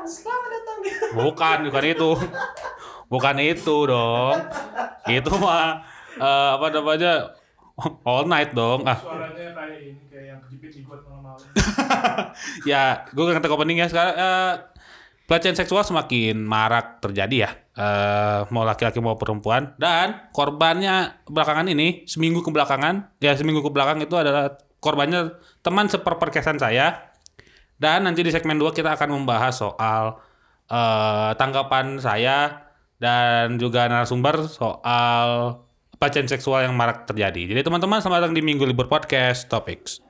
datang, selamat datang. Bukan, bukan itu. Bukan itu dong. Itu mah eh, apa namanya? All night dong. Ah, Suaranya kayak ini kayak yang kejepit di malam-malam. ya, gue ngerti opening ya sekarang. eh, pelecehan seksual semakin marak terjadi ya. Eh, mau laki-laki mau perempuan dan korbannya belakangan ini seminggu ke belakangan ya seminggu ke belakang itu adalah korbannya teman seperperkesan saya dan nanti di segmen 2 kita akan membahas soal eh, tanggapan saya dan juga narasumber soal pelecehan seksual yang marak terjadi. Jadi teman-teman selamat datang di Minggu Libur Podcast Topics.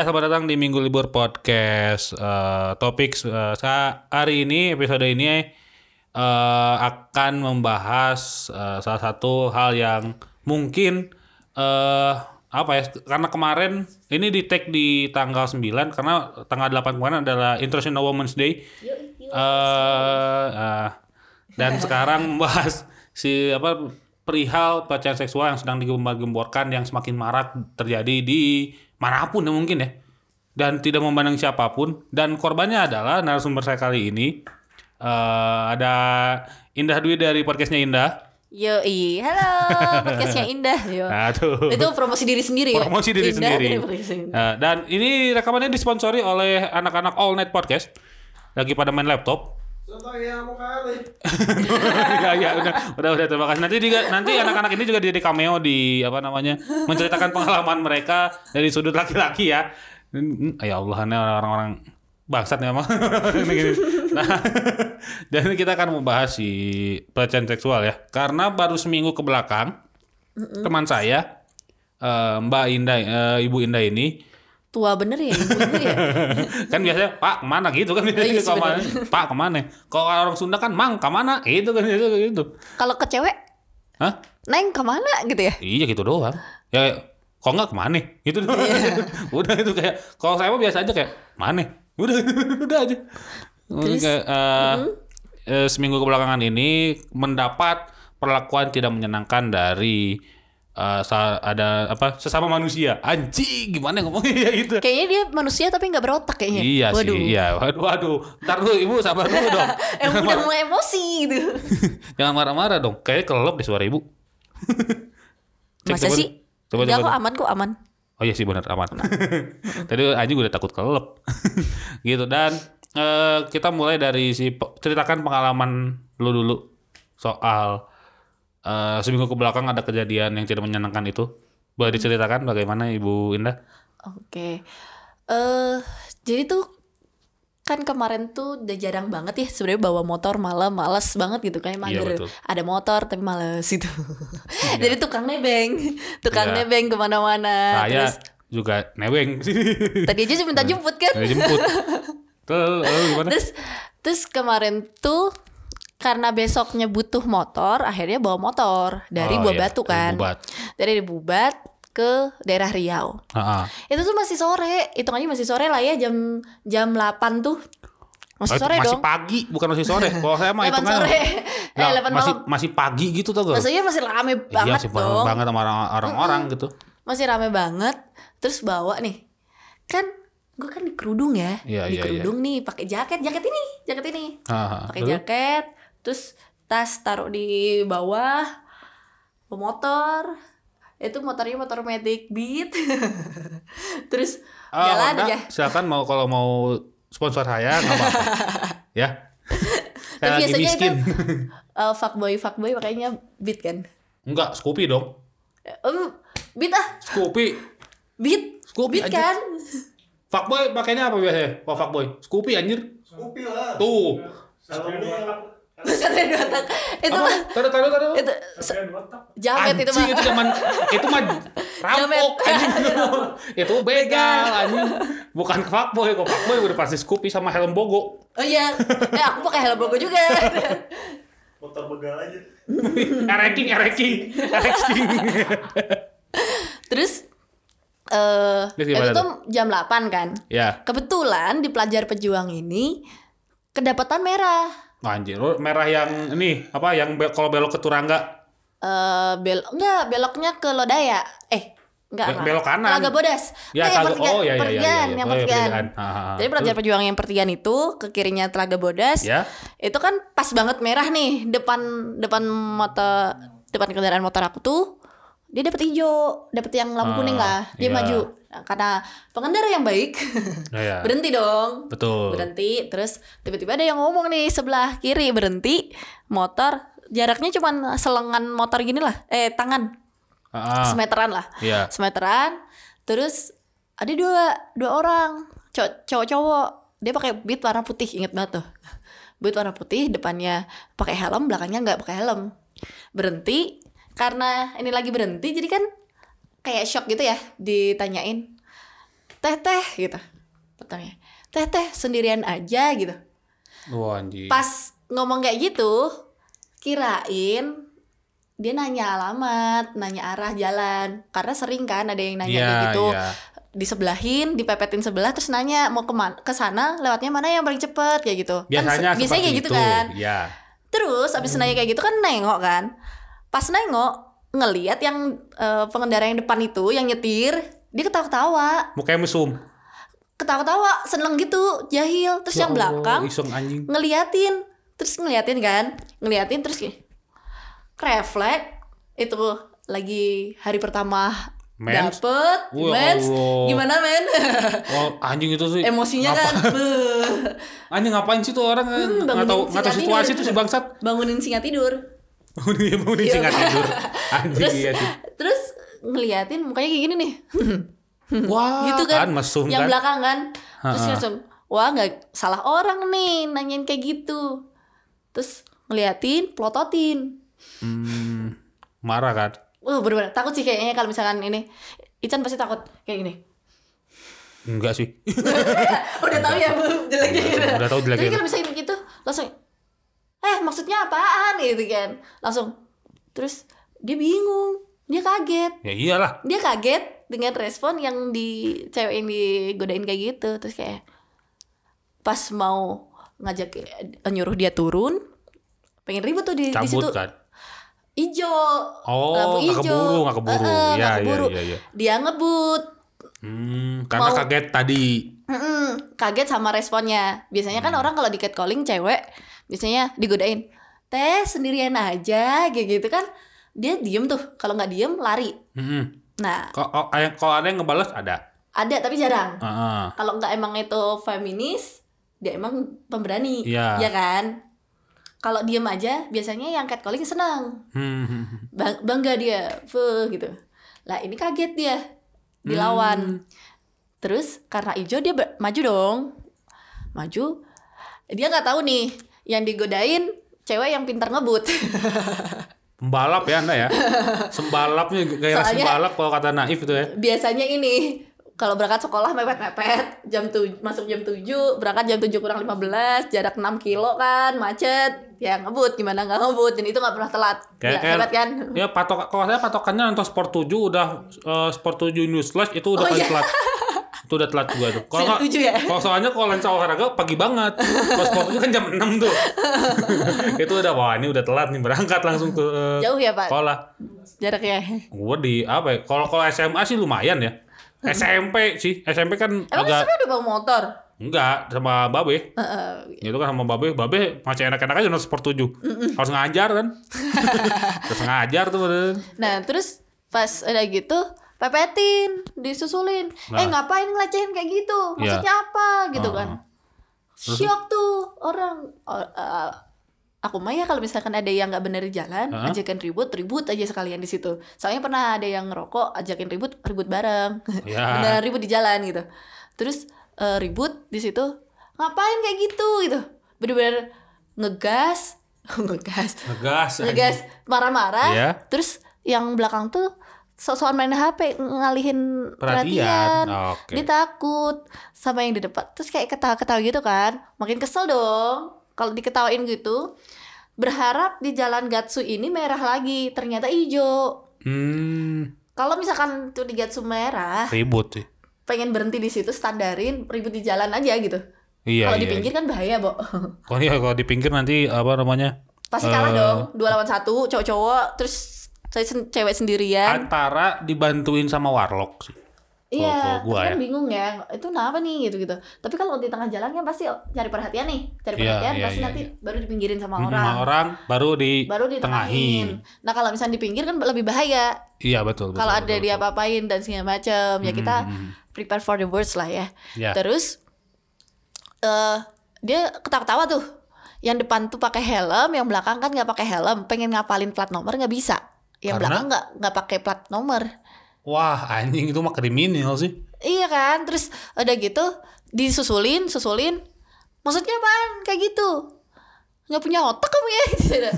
Ya, selamat datang di Minggu Libur Podcast eh, Topik sa- hari ini episode ini eh, akan membahas eh, salah satu hal yang mungkin eh apa ya karena kemarin ini di tag di tanggal 9 karena tanggal 8 kemarin adalah International Women's Day. Eh, eh, dan sekarang membahas si apa perihal pelecehan seksual yang sedang digembar-gemborkan yang semakin marak terjadi di mana pun ya mungkin ya dan tidak memandang siapa pun dan korbannya adalah narasumber saya kali ini eh ada Indah Dwi dari podcastnya Indah. Yoi, halo, podcastnya Indah yo. Nah, tuh. Itu promosi diri sendiri ya? promosi diri Indah sendiri. Nah, dan ini rekamannya disponsori oleh anak-anak All Night Podcast. Lagi pada main laptop. Contoh ya mau kali. ya, ya, udah, udah, udah, terima kasih. Nanti juga, nanti anak-anak ini juga jadi cameo di apa namanya, menceritakan pengalaman mereka dari sudut laki-laki ya. Hmm, Ya Allah, ini orang-orang bangsat nih emang. Nah, dan kita akan membahas si pelecehan seksual ya. Karena baru seminggu ke belakang, teman saya, eh, Mbak Indah, eh, Ibu Indah ini, Tua bener ya ibu ya? kan biasanya Pak ke mana gitu kan iya sih, Kalau bener. ke mana? Pak ke mana kalau orang Sunda kan Mang ke mana gitu kan gitu gitu Kalau ke cewek, Hah? Neng ke mana gitu ya? Iya gitu doang. Ya kok nggak ke mana? Gitu doang. Iya. udah itu kayak kalau saya mah biasa aja kayak mana? Udah udah aja. Terus, kayak, eh, eh, seminggu kebelakangan ini mendapat perlakuan tidak menyenangkan dari eh, sa- ada apa sesama manusia. Anjing gimana ngomongnya ya gitu. Kayaknya dia manusia tapi nggak berotak kayaknya. Iya Waduh. sih, iya. Waduh, waduh. Ntar dulu ibu sabar dulu dong. Emang udah mulai emosi gitu. Jangan marah-marah dong. Kayaknya kelelep di suara ibu. Cek, Masa coba- sih? Coba, coba. kok aman kok aman. Oh iya sih benar aman. Tadi anjing udah takut kelelep. gitu dan eh, kita mulai dari si ceritakan pengalaman lu dulu soal eh, seminggu ke belakang ada kejadian yang tidak menyenangkan itu. Boleh diceritakan bagaimana Ibu Indah? Oke. Eh jadi tuh kan kemarin tuh udah jarang banget ya sebenarnya bawa motor malam males banget gitu kayak mager Iya, betul. ada motor tapi males gitu jadi tukang nebeng tukang Iya. nebeng ke mana-mana Saya terus juga neweng sih. tadi aja minta jemput kan jemput. Terus terus kemarin tuh karena besoknya butuh motor akhirnya bawa motor. Dari Oh, Buah iya, Batu dari kan. Bubat. dari Bubat ke daerah Riau. Ah. itu tuh masih sore. Hitungannya masih sore lah ya jam jam 8 tuh. Masih Oh, sore masih dong. pagi, bukan masih sore. Kalau saya mah 8 hitungannya sore. Eh Lah, 8 masih malam. masih pagi gitu tuh maksudnya masih rame Iya banget sih bareng dong. banget sama orang- orang-orang gitu. masih rame banget. Terus bawa nih. Kan gue kan di kerudung ya. Iya, di iya, kerudung nih pakai jaket. Jaket ini jaket ini. Pakai jaket terus tas taruh di bawah bawa motor itu motornya motor Matic Beat terus Ah, jalan aja silakan mau kalau mau sponsor saya nggak apa-apa. ya. Saya Tapi lagi biasanya miskin. itu uh, fuckboy fuckboy makanya Beat kan Enggak, Scoopy dong. um, Beat ah Scoopy. Beat Scoopy Beat anjir. kan? Fuckboy pakainya apa biasanya? Kalau fuckboy, Scoopy anjir. Scoopy lah. Tuh. Satria dua tak. Itu Apa? mah Taruh taruh taruh. itu jamet itu mah. Itu zaman itu mah rampok anjing. itu begal anjing. Bukan fuckboy, kok fuckboy udah pasti Scoopy sama helm bogo. Oh iya, eh aku pakai helm bogo juga. motor begal aja. Ereking, ereking, ereking. Terus eh Terus itu tuh jam 8 kan. ya, Kebetulan di pelajar pejuang ini kedapatan merah. Anjir. Oh, Merah yang ini apa yang be- kalau belok ke Turangga Eh bel enggak beloknya ke Lodaya. Eh, enggak. Be- belok kanan. Telaga Bodas. Ya, Enggak, yang pertigaan, oh, iya, iya, iya, pertigaan, iya. yang Oh, iya, pertigaan. Jadi pelajar pejuang yang pertigaan itu ke kirinya Telaga Bodas. ya. Itu kan pas banget merah nih depan depan motor depan kendaraan motor aku tuh dia dapet hijau, dapet yang lampu Ah, kuning lah. Dia iya. maju. Nah, karena pengendara yang baik Ya, ya. berhenti dong. Betul. Berhenti, terus tiba-tiba ada yang ngomong nih sebelah kiri berhenti motor jaraknya cuman selengan motor gini lah, eh tangan Ah, ah. semeteran lah, Iya. semeteran. Terus ada dua dua orang cowok cowok cowok dia pakai beat warna putih inget banget tuh beat warna putih depannya pakai helm belakangnya nggak pakai helm berhenti karena ini lagi berhenti jadi kan kayak shock gitu ya ditanyain teh teh gitu pertanyaan teh teh sendirian aja gitu Wah, anjing. pas ngomong kayak gitu kirain dia nanya alamat nanya arah jalan karena sering kan ada yang nanya Iya, kayak gitu iya. disebelahin dipepetin sebelah terus nanya mau ke mana ke sana lewatnya mana yang paling cepet kayak gitu Biasanya kan, biasanya kayak gitu itu. kan Ya. terus abis nanya kayak gitu kan nengok kan pas nengok ngeliat yang eh, pengendara yang depan itu yang nyetir dia ketawa-ketawa Mukanya mesum. ketawa-ketawa seneng gitu jahil terus Ya yang Allah, belakang Iseng anjing. ngeliatin terus ngeliatin kan ngeliatin terus kayak refleks itu lagi hari pertama Mens? dapet Wah, mens Allah. gimana men Wah, anjing itu sih. emosinya ngapa- kan. Anjing ngapain sih tuh orang nggak Hmm, tahu nggak tahu Kak situasi tidur. tuh si bangsat. bangunin singa tidur Bangunin bangunin sih nggak tidur. Anjing terus iya sih. terus ngeliatin mukanya kayak gini nih Wah, gitu kan, mesum yang kan. belakang kan terus langsung wah nggak salah orang nih nanyain kayak gitu terus ngeliatin plototin Hmm, marah kan. Wah bener-bener takut sih kayaknya kalau misalkan ini Ican pasti takut kayak gini Enggak sih. Udah tahu ya bu jeleknya gitu Udah tahu jeleknya Jadi gitu. kalau misalnya gitu langsung Eh maksudnya apaan gitu kan Langsung Terus dia bingung Dia kaget ya iyalah. Dia kaget dengan respon yang di Cewek yang digodain kayak gitu Terus kayak Pas mau ngajak eh, nyuruh dia turun pengen ribut tuh di, di situ Cabut kan. ijo Oh, lampu nggak ijo keburu, nggak keburu. Eh, Ya, nggak ya, keburu. ya, ya. dia ngebut Hmm, karena Mau- kaget tadi. Mm-mm, kaget sama responnya biasanya Hmm. kan orang kalau di catcalling cewek biasanya digodain teh sendirian aja kayak gitu kan dia diem tuh kalau nggak diem lari Hmm. nah Kalau kalau ada yang ngebalas ada. ada tapi jarang Heeh. kalau nggak emang itu feminis dia emang pemberani Iya. ya kan kalau diem aja biasanya yang catcalling senang Hmm, hmm, hmm. Bang- bangga dia fuh gitu lah ini kaget dia dilawan terus karena ijo dia maju dong maju dia nggak tahu nih yang digodain cewek yang pintar ngebut Pembalap ya anda ya. Sembalapnya Soalnya- sembalap kalau kata Naif itu ya. biasanya ini kalau berangkat sekolah mepet-mepet jam tuj masuk jam 7 berangkat jam 7 kurang 15 jarak 6 kilo kan macet ya ngebut gimana nggak ngebut dan itu nggak pernah telat Kayak, ya, kayak hebat kan Ya patok kalau saya patokannya nonton Sport 7 udah eh, Sport 7 News Flash itu udah Oh, paling iya. telat. itu udah telat juga tuh. Kalau ya. Kalau soalnya kalau lensa olahraga pagi banget. Kalau 7 kan jam 6 tuh. itu udah wah ini udah telat nih berangkat langsung ke eh, jauh ya pak sekolah. jaraknya Gua di apa ya? Kalau kalau SMA sih lumayan ya. SMP sih. SMP kan emang agak sebenarnya udah bawa motor enggak sama Babe. Heeh. Itu kan sama Babe, Babe masih enak-enak aja nonton Sport 7. Harus ngajar kan. Harus ngajar tuh bener. Nah terus pas udah gitu pepetin, disusulin. Nah. Eh ngapain ngelecehin kayak gitu? Maksudnya apa gitu Ah. kan? Syok tuh orang. or- uh, aku mah ya kalau misalkan ada yang nggak bener di jalan Hah? ajakin ribut ribut aja sekalian di situ soalnya pernah ada yang ngerokok ajakin ribut ribut bareng Ya. beneran ribut di jalan gitu terus eh, ribut di situ ngapain kayak gitu gitu bener-bener ngegas ngegas Ngegas. ngegas marah-marah Iya. terus yang belakang tuh sok-sokan main HP ngalihin Perhatian. perhatian, Oke. dia takut sama yang di depan terus kayak ketawa-ketawa gitu kan makin kesel dong kalau diketawain gitu berharap di jalan Gatsu ini merah lagi ternyata hijau Hmm, kalau misalkan tuh di Gatsu merah ribut sih. pengen berhenti di situ standarin ribut di jalan aja gitu Iya, kalau di iya. pinggir kan bahaya bo Kalau iya, kalau di pinggir nanti apa namanya? pasti kalah Eh. dong dua lawan satu cowok-cowok terus saya sen- cewek sendirian Antara dibantuin sama warlock sih. Iya, gua kan ya. bingung ya. Itu kenapa nih gitu-gitu. Tapi kalau di tengah jalan kan pasti cari perhatian nih, cari Iya, perhatian iya, pasti iya, nanti iya. baru dipinggirin sama orang. Sama orang baru di Baru ditengahin. Nah, kalau misalnya di pinggir kan lebih bahaya. Iya betul. betul Kalau ada betul. dia apa-apain dan segala macam, ya kita Hmm, prepare for the worst lah ya. Ya. Terus eh dia ketawa-ketawa tuh. Yang depan tuh pakai helm, yang belakang kan nggak pakai helm, pengen ngapalin plat nomor nggak bisa. Yang Karena? belakang nggak nggak pakai plat nomor. Wah anjing itu mah kriminal sih. Iya kan, terus udah gitu disusulin, susulin. Maksudnya apaan? Kayak gitu. Nggak punya otak kamu ya? Gitu.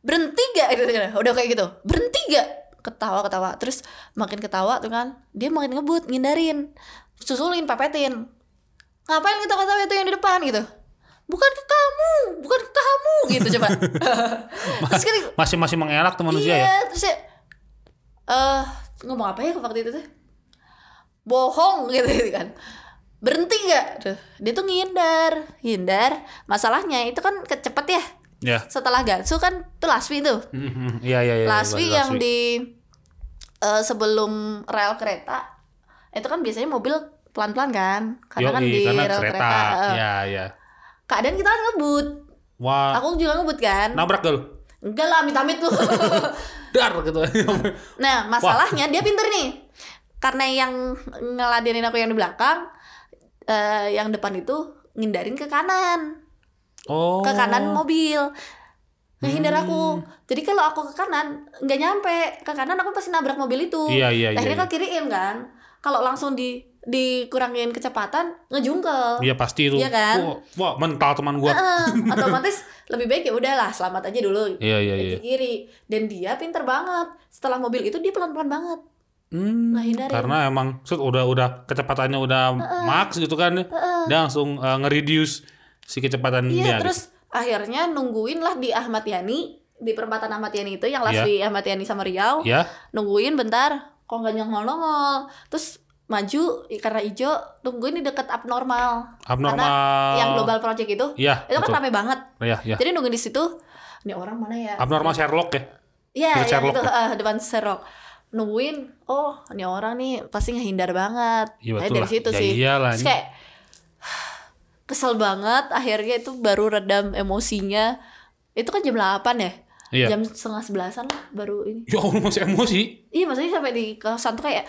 Berhenti gak? Gitu, gitu. Udah kayak gitu. Berhenti gak? Ketawa ketawa. Terus makin ketawa tuh kan, dia makin ngebut, ngindarin, susulin, pepetin. Ngapain ketawa ketawa itu yang di depan gitu? Bukan ke kamu, bukan ke kamu gitu coba. terus kan Masih masih mengelak tuh manusia iya, ya. terus ya eh ngomong apa ya waktu itu tuh? Bohong gitu, gitu kan. Berhenti gak? Tuh, dia tuh ngindar, hindar. Masalahnya itu kan kecepet ya. Ya. Setelah Gatsu kan tuh Laswi tuh. Hmm, hmm, Iya iya iya. Laswi Laswi. yang di eh, sebelum rel kereta itu kan biasanya mobil pelan-pelan kan karena kan di karena rel kereta. kereta, eh, Iya iya. Keadaan kita kan ngebut Wah. aku juga ngebut kan Nabrak gak lu? enggak lah amit-amit lu Dar gitu. Nah, masalahnya dia pinter nih. Karena yang ngeladenin aku yang di belakang, eh, yang depan itu ngindarin ke kanan, oh. ke kanan mobil. Ngehindar Hmm. aku. Jadi kalau aku ke kanan nggak nyampe ke kanan aku pasti nabrak mobil itu. Iya iya iya. Akhirnya iya. ke kiriin kan. Kalau langsung di dikurangin kecepatan ngejungkel. Iya pasti itu. Iya kan? Wah, wah, mental teman gua. Heeh, otomatis lebih baik ya udahlah selamat aja dulu Iya iya iya. kiri dan dia pinter banget setelah mobil itu dia pelan pelan banget Hmm, Ngehindarin. karena emang set udah udah kecepatannya udah max gitu kan. Dia langsung uh, nge-reduce si kecepatan Iya, dia. terus akhirnya nungguin lah di Ahmad Yani di perempatan Ahmad Yani itu yang Iya. Laswi Ahmad Yani sama Riau. gitu. Ya. Nungguin bentar, kok nggak nongol-nongol. Terus maju karena hijau, tungguin di dekat abnormal. Abnormal. Yang global project itu, Iya. itu kan betul. rame banget. Iya, iya. Jadi nungguin di situ, ini orang mana ya? Abnormal Sherlock ya. Iya, Dekat yang Sherlock itu eh, depan Sherlock. Nungguin, oh ini orang nih pasti ngehindar banget. Iya, Nah, betul dari lah. situ Ya sih. iyalah, Terus ini. kayak kesel banget. Akhirnya itu baru redam emosinya. Itu kan jam 8 ya. Iya. Jam setengah sebelasan lah baru ini. Ya Allah masih emosi. Iya maksudnya sampai di kosan tuh kayak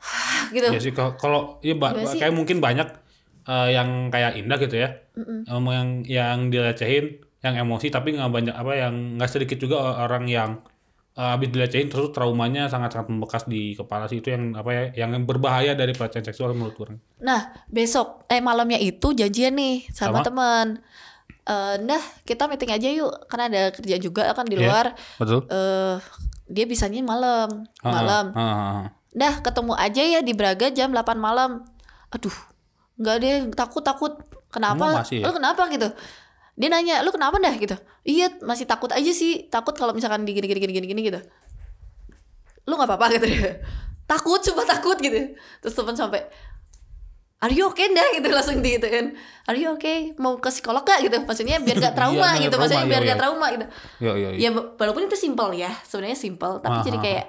gitu. Ya sih kalau- ya ba- sih? kayak mungkin banyak eh, yang kayak Indah gitu ya. Emang yang yang dilecehin, yang emosi tapi nggak banyak apa yang nggak sedikit juga orang yang eh, habis dilecehin terus traumanya sangat-sangat membekas di kepala sih itu yang apa ya yang berbahaya dari pelecehan seksual menurut orang. Nah besok eh malamnya itu janjian nih sama, Sama? teman. Eh, nah kita meeting aja yuk karena ada kerja juga kan di Iya. luar. Betul? eh dia bisanya malam, malam. Ah, ah, ah. Dah ketemu aja ya di Braga jam 8 malam. Aduh, nggak deh takut takut. Kenapa? Masih ya? Lu kenapa gitu? Dia nanya, lu kenapa dah gitu? Iya masih takut aja sih. Takut kalau misalkan di gini gini gini gini gini gitu. Lu nggak apa-apa gitu dia. Takut, coba takut gitu. Terus teman sampai Are you okay dah gitu langsung di gitu kan Are you okay Mau ke psikolog gak gitu Maksudnya biar gak trauma Iya, gitu trauma, Maksudnya iya, biar iya. gak trauma gitu Iya, iya, iya. ya walaupun itu simpel ya sebenarnya simpel tapi Ah, jadi kayak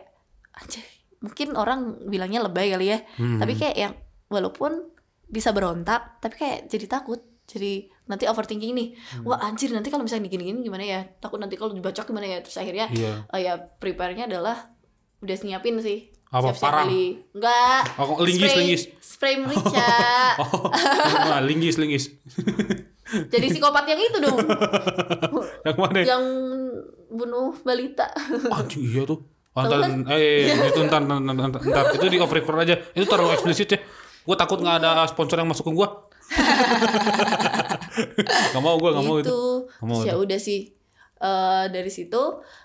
anjir mungkin orang bilangnya lebay kali ya Hmm. tapi kayak yang walaupun bisa berontak tapi kayak jadi takut jadi nanti overthinking nih Hmm. wah anjir nanti kalau misalnya gini-gini gimana ya takut nanti kalau dibacok gimana ya terus akhirnya Iya. oh ya prepare-nya adalah udah nyiapin sih Apa, Siap-siap parang? beli. Enggak. Oh, linggis, Spray- linggis. Spray merica. Oh, nah, linggis, linggis. Jadi psikopat yang itu dong. yang mana? yang bunuh balita. Anjing iya tuh. Oh, ntar, eh, eh, itu ntar, ntar, ntar, ntar, ntar. itu di off record aja. Itu terlalu eksplisit ya. Gue takut nggak ada sponsor yang masuk ke gue. gak mau gue, gak mau itu. gitu. Terus ya itu. udah sih. Eh dari situ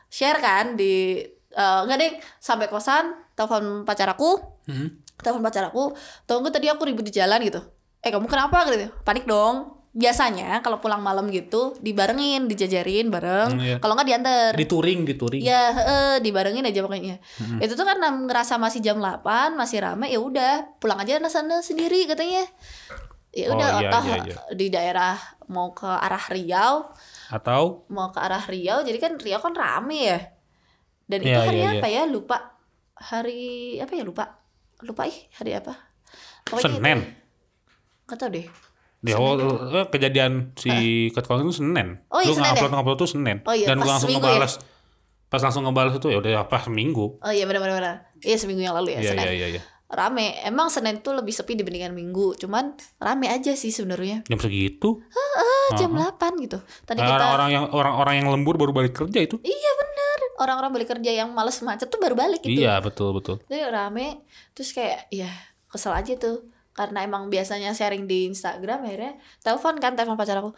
share kan di enggak deh sampai kosan telepon pacar aku Hmm. telepon pacar aku tunggu tadi aku ribut di jalan gitu eh kamu kenapa gitu panik dong biasanya kalau pulang malam gitu dibarengin dijajarin bareng Hmm, iya. kalau nggak diantar Di touring, di touring. Ya, heeh, dibarengin aja pokoknya. Itu tuh karena ngerasa masih jam 8, masih rame, ya udah pulang aja na sana sendiri katanya. Ya Oh, udah, iya, toh iya, iya. di daerah mau ke arah Riau, Atau mau ke arah Riau, jadi kan Riau kan rame ya. Dan itu Iya, hari iya, apa ya? Lupa. Hari apa ya? Lupa. Lupa ih, hari apa? Pokoknya Senin. Itu, gak tau deh. Awal eh, kejadian si Ketkong itu Senin. Oh, iya, Lu Senin ngupload ya? ngupload tuh Senin. Oh, iya, Dan pas langsung ya? ngebales. Pas langsung ngebales itu ya udah apa seminggu. Oh iya benar-benar. Iya seminggu yang lalu ya, Iya Senin. iya iya iya. Rame. Emang Senin tuh lebih sepi dibandingkan Minggu. Cuman rame aja sih sebenarnya. Jam segitu. Ah, jam 8 gitu. Tadi kita Orang-orang yang orang-orang yang lembur baru balik kerja itu. Iya bener Orang-orang balik kerja yang males macet tuh baru balik gitu Iya betul betul. Jadi rame Terus kayak ya kesel aja tuh Karena emang biasanya sharing di Instagram Akhirnya telepon kan Telepon pacar aku.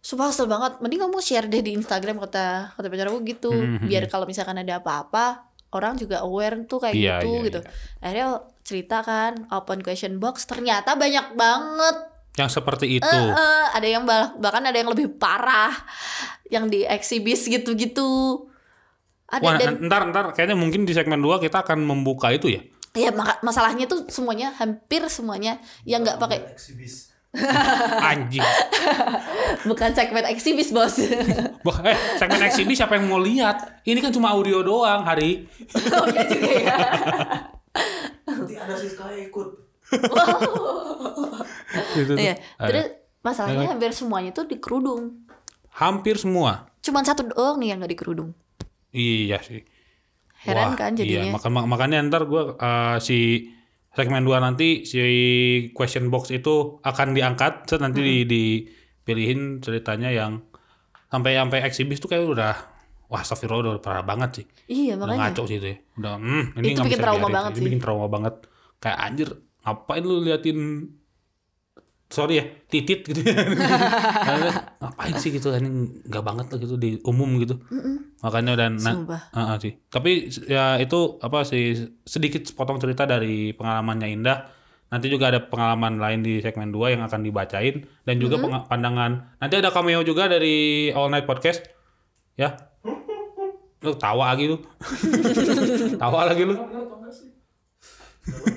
Sumpah kesel banget. Mending kamu share deh di Instagram Kata kata pacar aku gitu. Hmm, hmm, Biar kalau misalkan ada apa-apa Orang juga aware tuh kayak Iya, gitu iya, gitu. Akhirnya cerita kan Open question box Ternyata banyak banget. Yang seperti itu. Eh, eh, ada yang bah- bahkan ada yang lebih parah. Yang di eksibis gitu-gitu. Ada Wah, dan ntar ntar. Kayaknya mungkin di segmen 2 kita akan membuka itu ya. Ya masalahnya tuh semuanya hampir semuanya yang nggak pakai Eksibis. Anjing. bukan segmen eksibis bos eh, segmen eksibis siapa yang mau lihat? Ini kan cuma audio doang, Hari. oh iya juga ya Nanti ada sih kayak ikut. Gitu tuh. Iya, terus masalahnya hampir semuanya tuh di kerudung Hampir semua. cuman satu doang nih yang nggak di kerudung Iya sih. Heran Wah, kan Iya, jadinya maka, mak- makanya ntar gue si segmen 2 nanti si question box itu akan diangkat set nanti di, dipilihin ceritanya yang sampai sampai eksibis tuh kayak udah wah astagfirullah udah parah banget sih. iya Udah makanya ngaco sih itu ya. Udah hmm, ini Itu bikin trauma biarin banget Ini sih. bikin trauma banget. Kayak anjir ngapain lu liatin sorry ya titit gitu Karena, ngapain sih gitu ini nggak banget lah gitu di umum gitu makanya dan nah, Sumpah. Heeh sih. Tapi ya itu apa sih sedikit potong cerita dari pengalamannya Indah. Nanti juga ada pengalaman lain di segmen 2 yang akan dibacain dan juga penga- pandangan. Nanti ada cameo juga dari All Night Podcast. Ya. Lu tawa lagi lu. tawa lagi lu.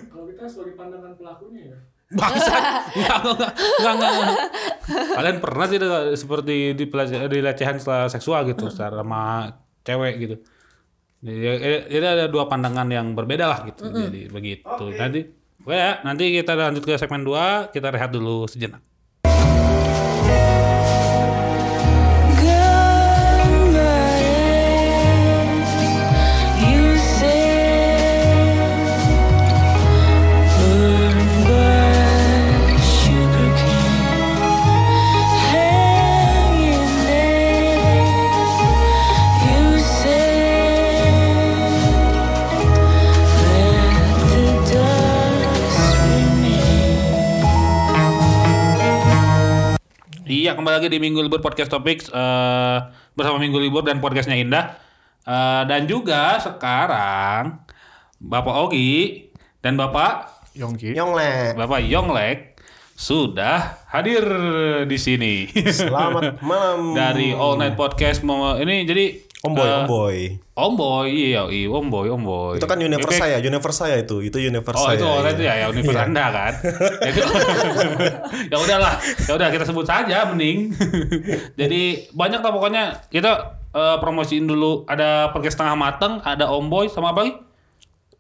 Kalau kita sebagai pandangan pelakunya ya. Bangsa. Enggak, enggak, enggak, enggak, enggak. Kalian pernah tidak seperti di setelah seksual gitu secara sama cewek gitu. Jadi, ya- ada dua pandangan yang berbeda lah gitu. Jadi begitu. Nanti oke ya, nanti kita lanjut ke segmen 2, kita rehat dulu sejenak. Iya, kembali lagi di Minggu Libur Podcast Topics eh, bersama Minggu Libur dan podcastnya Indah. Eh, dan juga sekarang Bapak Ogi dan Bapak Yongki. Yonglek. Bapak Yonglek sudah hadir di sini. Selamat malam. Dari All Night Podcast mau ini jadi Om Boy, eh, Om Boy. Om Boy, iya, iya, Om Boy, Om Boy. Itu kan universe Oke. saya, universe saya itu. Itu universe Oh saya. itu All Night iya. ya, ya universe Iya. Anda kan. Itu ya udahlah, ya udah kita sebut saja mending. Jadi banyak lah pokoknya kita eh, promosiin dulu ada podcast setengah mateng, ada Om Boy sama apa lagi?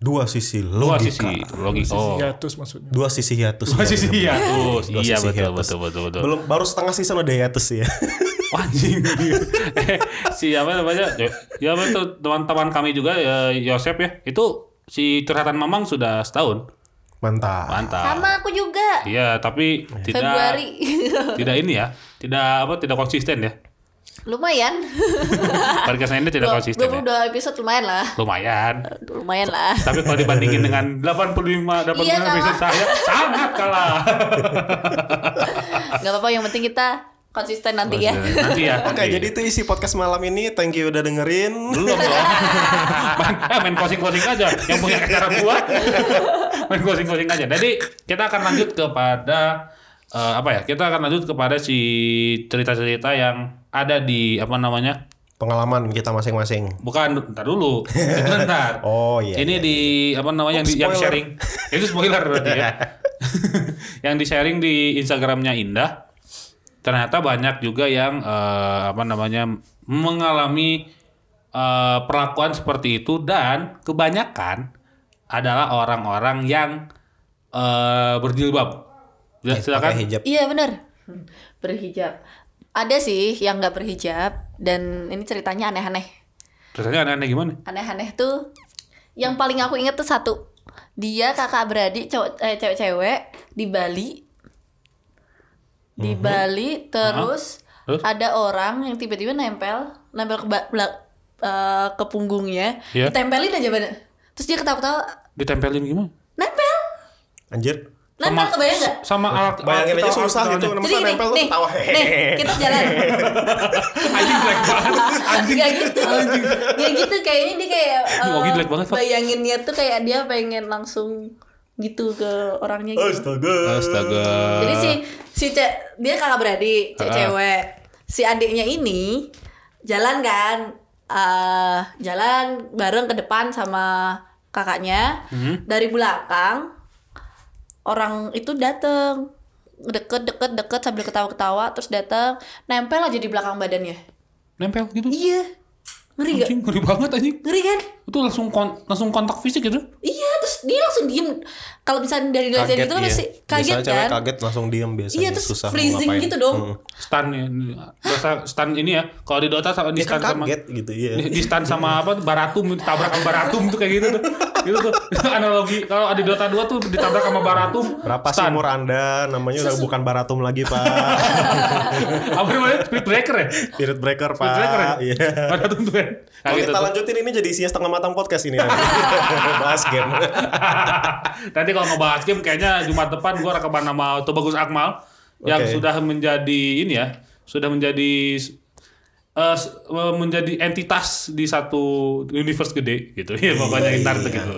Dua sisi Dua logika. sisi logika. Oh. Hiatus maksudnya. Dua sisi hiatus. Dua sisi hiatus. Dua Iya sisi betul, hiatus. betul betul betul. Belum baru setengah season udah hiatus ya. Anjing. eh, siapa namanya? Ya betul teman-teman kami juga ya Yosep ya. Itu si curhatan Mamang sudah setahun. Mantap. Mantap. Sama aku juga. Iya, tapi tidak Februari. tidak ini ya. Tidak apa tidak konsisten ya. lumayan. Podcast ini tidak konsisten ya. 22 episode lumayan lah. Lumayan. Lumayan lah. Tapi kalau dibandingin dengan 85 85 Iya, kalah. episode saya sangat kalah. Gak apa-apa yang penting kita konsisten nanti ya. Nanti ya. Oke, jadi itu isi podcast malam ini. Thank you udah dengerin. belum dong. main, eh, main closing-closing aja yang punya acara gua. main closing-closing aja. Jadi kita akan lanjut kepada eh, apa ya? Kita akan lanjut kepada si cerita-cerita yang ada di apa namanya? Pengalaman kita masing-masing. Bukan, ntar dulu. Itu ntar. Oh, iya, Ini iya, di apa namanya yang, di- yang sharing. Itu spoiler berarti ya. yang di sharing di Instagramnya Indah. Ternyata banyak juga yang eh, apa namanya mengalami eh, perlakuan seperti itu dan kebanyakan adalah orang-orang yang eh, berjilbab. Ya, silakan. Pakai hijab. Iya bener Hmm, Berhijab. Ada sih yang nggak berhijab dan ini ceritanya aneh-aneh. Rasanya aneh-aneh gimana? Aneh-aneh tuh yang paling aku inget tuh satu. Dia kakak beradik cowok eh, cewek-cewek di Bali. Di Bali terus, Terus? ada orang yang tiba-tiba nempel nempel ke ba- bela- eh, ke punggungnya, Iya. ditempelin aja bener. Terus dia ketawa-ketawa, Ditempelin gimana? nempel. Anjir. Nempel kebayang gak? sama alat Bayangin aja susah gitu. Jadi gini, nempel tuh nih, ketawa. nih, kita jalan. Anjing jelek banget. Anjing. Gak gitu Gak gitu Kayaknya dia kayak jelek banget, Fak. Bayanginnya tuh kayak dia pengen langsung gitu ke orangnya gitu Astaga. Astaga. Jadi si si ce- dia kakak beradik, ce- Ah. cewek. Si adiknya ini jalan kan, eh jalan bareng ke depan sama kakaknya. Hmm. Dari belakang orang itu dateng deket deket deket sambil ketawa ketawa terus datang nempel aja di belakang badannya. Nempel gitu. Iya, ngeri gak? Anjing, ngeri banget anjing. Ngeri kan? Itu langsung kon langsung kontak fisik gitu. Iya, terus dia langsung diem. Kalau misalnya dari Kaget gitu kan iya. pasti kaget Biasanya kan? kaget langsung diam biasanya. Iya, terus Susah freezing ngapain. gitu dong. Hmm. Stun ya. Dota stun ini ya. Kalau di Dota sama di kan stun sama kaget gitu ya. di, di stun sama apa Baratum ditabrak sama Baratum tuh kayak gitu tuh. Gitu tuh. Analogi kalau di Dota 2 tuh ditabrak sama Baratum. Berapa sih stun. umur Anda? Namanya udah bukan Baratum lagi, Pak. Apa namanya? Speed breaker ya? Spirit Breaker, Pak. Speed breaker ya? Iya. Baratum tuh kan. Nah, Kalau gitu kita tuh. lanjutin ini jadi isinya setengah matang podcast ini. Bahas game. Nanti kalau ngebahas game kayaknya Jumat depan gua rekaman sama Tubagus Akmal yang sudah menjadi ini ya, sudah menjadi eh, eh, menjadi entitas di satu universe gede gitu. Ya pokoknya ntar tuh gitu.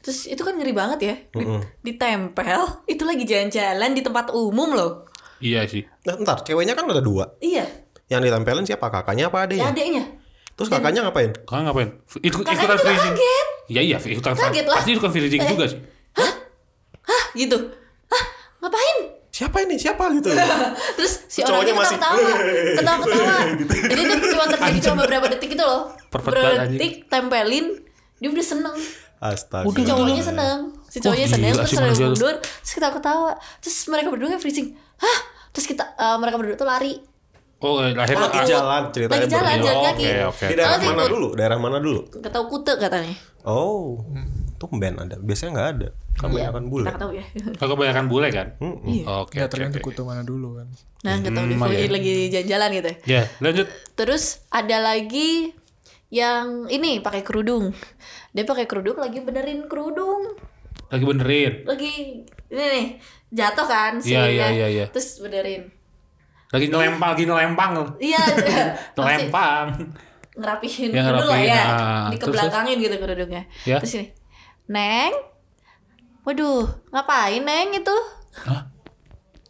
Terus itu kan ngeri banget ya. Di- Ditempel, itu lagi jalan-jalan di tempat umum loh. Iya sih. Nah, ntar ceweknya kan ada dua. Iya, Yang ditempelin siapa? Kakaknya apa ya adeknya? adeknya. Terus kakaknya ngapain? Kalian ngapain? Ikut Kakaknya ikutan freezing. kaget. Iya iya, ikutan Kaget lah. Pasti ikutan freezing Eh. juga sih. Hah, gitu. Hah, ngapain? Siapa ini? Siapa gitu? Terus si Cowoknya orangnya masih- ketawa-tawa, ketawa-ketawa. Jadi itu cuma terjadi cuma beberapa detik itu loh. Perfect Beberapa banget, detik tempelin, dia udah seneng. Astaga. Si cowoknya seneng, si cowoknya Wah, seneng terus tuh. mundur, terus kita ketawa, terus mereka berdua kayak freezing. Hah? Terus kita eh, mereka berdua tuh lari. Oh, eh, lahir Lagi jalan ceritanya. Lagi jalan, jalan Oh, kaki. Oke, oke. Di daerah mana dulu? Daerah mana dulu? Gak tahu kute katanya. Oh, tumben ada. Biasanya nggak ada. Kebanyakan bule. Kita tahu ya. Kalau kebanyakan bule kan? Iya. Oke. Ya oke, tergantung oke. kutu mana dulu kan. Nah, nggak tahu Hmm, iya. lagi jalan-jalan gitu. ya. Ya, lanjut. Terus ada lagi yang ini pakai kerudung. Dia pakai kerudung lagi benerin kerudung. Lagi benerin. Lagi ini nih, jatuh kan Iya, sihirnya. iya, iya, iya. Terus benerin. Lagi ngelempang, lagi ngelempang. Iya, masih Ngelempang. ngerapihin Ya, dulu lah ya. ah. Dikebelakangin gitu kerudungnya. Ya. Terus ini, Neng, waduh, ngapain Neng itu? Hah?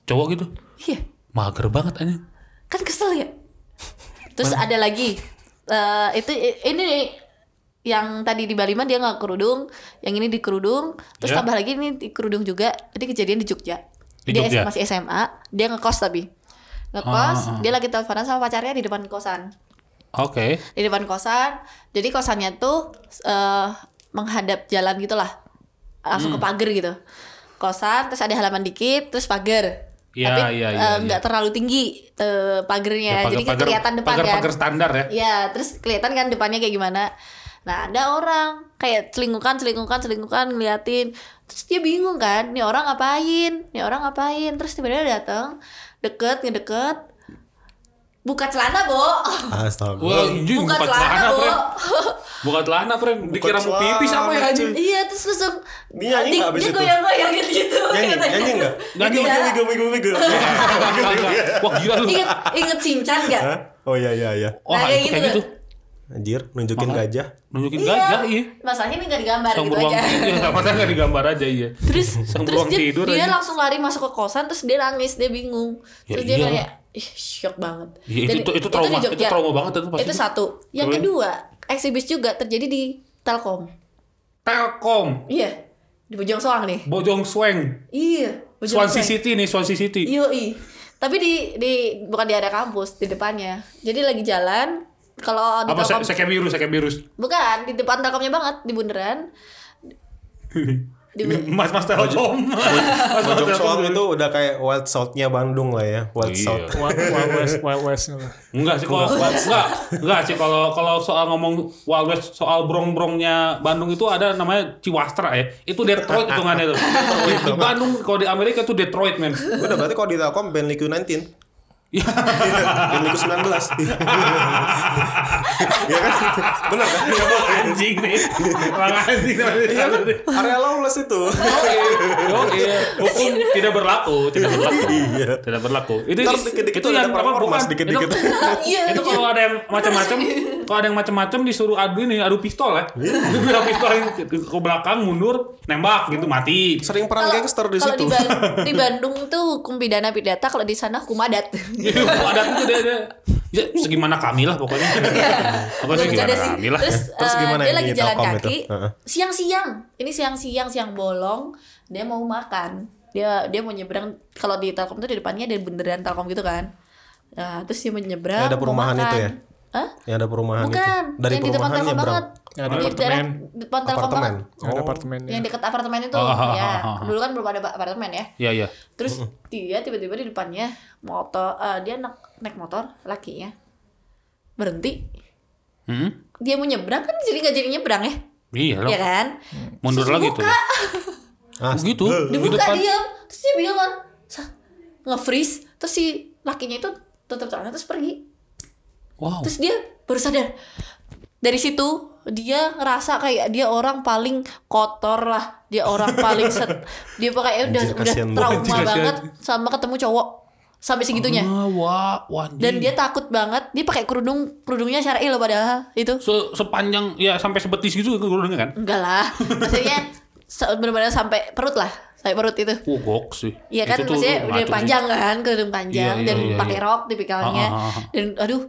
Cowok gitu. Iya, Mager banget aja. kan kesel ya. Terus ada lagi, eh, itu ini yang tadi di Bali mah dia nggak kerudung, yang ini di kerudung, terus Ya. tambah lagi ini di kerudung juga. Tadi kejadian di Jogja. Di dia Jogja? masih SMA, dia ngekos tapi ngekos, dia lagi teleponan sama pacarnya di depan kosan. Oke. di depan kosan jadi kosannya tuh eh menghadap jalan gitulah. Langsung Hmm. ke pagar gitu. Kosan terus ada halaman dikit terus pagar. Iya, tapi iya, eh, iya, nggak terlalu tinggi eh, pagernya Ya, jadi pagar- kelihatan depan pagar- kan pagar standar ya. ya terus kelihatan kan depannya kayak gimana. Nah ada orang kayak celingkukan, celingkukan, celingkukan ngeliatin. Terus dia bingung kan, nih orang ngapain, nih orang ngapain. Terus tiba-tiba datang, deket, ngedeket, buka celana, Bo. Astaga. Wah, anjing buka bukan celana, celana, Bo. friend. Bukan celana, friend. Dikira mau pipis apa ya anjing? iya, terus langsung Dia nyanyi nggak abis dia itu? goyang-goyang gitu. Nyanyi, nyanyi enggak? Nyanyi. Wiggle, wiggle, wiggle, wiggle, wiggle. Wah, gila lu. Ingat inget cincang gak? Hah? Oh iya iya iya. Wah, Nah, kayak itu kayak gitu. gitu. Anjir, nunjukin gajah. Nunjukin gajah, iya. Masalahnya ini gak digambar Sang gitu beruang aja. tidur, sama nggak digambar aja iya. terus Sang terus dia, tidur dia aja. langsung lari masuk ke kosan terus dia nangis dia bingung Ya terus dia iyalah. kayak ih shock banget Iya, Dan itu- itu trauma- itu Jogja. trauma banget itu pasti. itu satu yang kedua eksibis juga terjadi di Telkom Telkom, iya di Bojong Soang nih Bojong Sweng, iya Bojong Swansea Soang. City nih, Swansea City. Yoi. Tapi di di bukan di area kampus, di depannya. Jadi lagi jalan kalau di Apa Telkom saya kayak virus, kayak virus. bukan di depan Telkomnya banget di bundaran. Mas Mas Telkom. Mas Mas Telkom. itu udah kayak Wild South-nya Bandung lah ya. Wild Iya. South. Wild, Wild West, Wild West lah. Enggak sih kalau enggak enggak sih kalau kalau soal ngomong Wild West soal brong-brongnya Bandung itu ada namanya Ciwastra ya. Itu Detroit hitungannya tuh. Di, di Bandung kalau di Amerika itu Detroit men. Udah berarti kalau di Telkom band Liku 19. Iya. Liku 19. Iya kan? Benar kan? anjing nih. Orang anjing. Iya kan? Area lawless itu. Iya, hukum tidak berlaku, tidak berlaku. Iya. Tidak berlaku. Itu itu yang apa bukan? dikit-dikit. Itu, Iya. itu kalau ada yang macam-macam, kalau ada yang macam-macam disuruh adu ini, adu pistol ya. Dia bilang pistol ke belakang mundur, nembak gitu mati. Sering perang Kalau- gangster di situ. di, Ban- di Bandung tuh hukum pidana pidata, kalau di sana hukum adat. Iya, ada tuh dia, dia. Ya, segimana kami lah pokoknya. Pokoknya Belum segimana ada sih. kami lah. Terus, Terus eh, gimana dia lagi jalan itu? kaki siang-siang. Ini siang-siang siang bolong, dia mau makan. Dia dia mau nyebrang kalau di Telkom tuh di depannya ada beneran Telkom gitu kan. Nah, terus dia mau nyebrang. Ya, ada mau perumahan makan. itu ya? Hah? Yang ada perumahan Bukan, itu. Dari yang di depan banget. Ya, ada di apartemen. depan Telkom Apartemen. banget. Ada Oh. apartemennya. Yang dekat apartemen itu, Oh, ya. Dulu kan belum ada apartemen ya. Iya, iya. Terus dia tiba-tiba di depannya motor, eh, dia naik, naik motor lakinya berhenti. Hmm? Dia mau nyebrang kan jadi nggak jadi nyebrang ya, Iya loh. ya kan? Mundur Terus lagi tuh. Ah, Begitu. Di Dibuka depan. diam, terus dia bingung kan, nge-freeze, terus si lakinya itu tutup celana terus pergi. Wow. Terus dia baru sadar. Dari situ dia ngerasa kayak dia orang paling kotor lah, dia orang paling set, dia pokoknya udah udah trauma banget. banget sama ketemu cowok sampai segitunya. Ah, wah, wah. Dan dia takut banget, dia pakai kerudung kerudungnya syar'i loh padahal itu. Se- sepanjang ya sampai sebetis gitu kerudungnya kan? Enggak lah, maksudnya benar-benar sampai perut lah, sampai perut itu. Oh, gok sih. Iya kan Itu maksudnya udah ngaco sih. panjang kan, kerudung panjang Iya, iya, dan iya, pakai iya. rok tipikalnya. Ah, ah, ah. Dan aduh,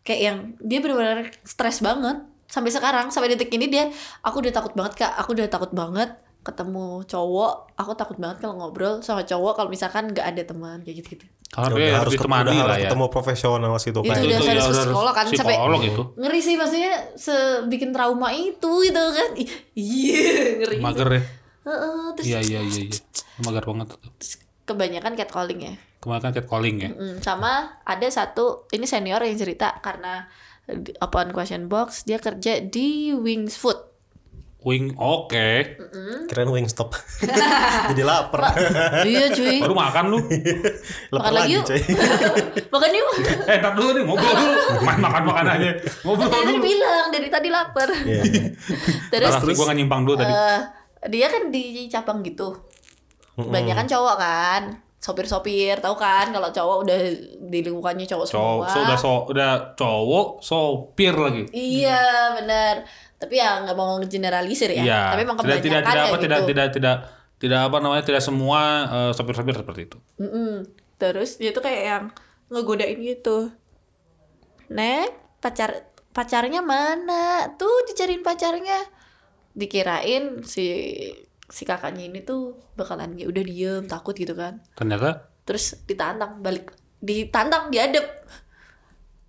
kayak yang dia benar-benar stres banget sampai sekarang, sampai detik ini dia aku udah takut banget Kak, aku udah takut banget ketemu cowok, aku takut banget kalau ngobrol sama cowok kalau misalkan nggak ada teman kayak gitu-gitu. Kalau Ya dia harus ditemani udah lah ya. ketemu profesional situ Itu kayak udah gitu. harus ya, ke harus psikolog kan, sampai- psikolog itu. Ngeri sih maksudnya sebikin trauma itu gitu kan. Ih, Iya, ngeri. Mager ya. Heeh, terus, Iya iya iya iya. Mager banget kebanyakan catcalling ya. Kemarin kan catcalling ya. Mm, sama ada satu ini senior yang cerita karena di- upon question box dia kerja di Wings Food. Wing oke. Keren Wingstop. Jadi lapar. iya cuy. Baru makan lu. Lapar Makan lagi yuk. coy. Makan yuk. Eh, ntar dulu nih ngobrol dulu. Main makan makan aja. Ngobrol tadi dulu. bilang dari tadi lapar. Iya. terus Salah, gua nggak nyimpang dulu tadi. eh, dia kan di cabang gitu. Banyak kan cowok kan. Sopir-sopir, tahu kan kalau cowok udah di lingkungannya cowok Cowok, semua. so, udah so, udah cowok sopir lagi. Iya benar. Tapi ya nggak mau generalisir ya. Iya. Tapi emang tidak kebanyakan tidak tidak apa gitu. tidak tidak tidak tidak apa namanya tidak semua eh, sopir-sopir seperti itu. Mm-mm. Terus dia tuh kayak yang ngegodain gitu. Nek, pacar pacarnya mana? Tuh dicariin pacarnya. Dikirain si si kakaknya ini tuh bakalan ya udah diem takut gitu kan. Ternyata Terus ditantang balik ditantang diadep.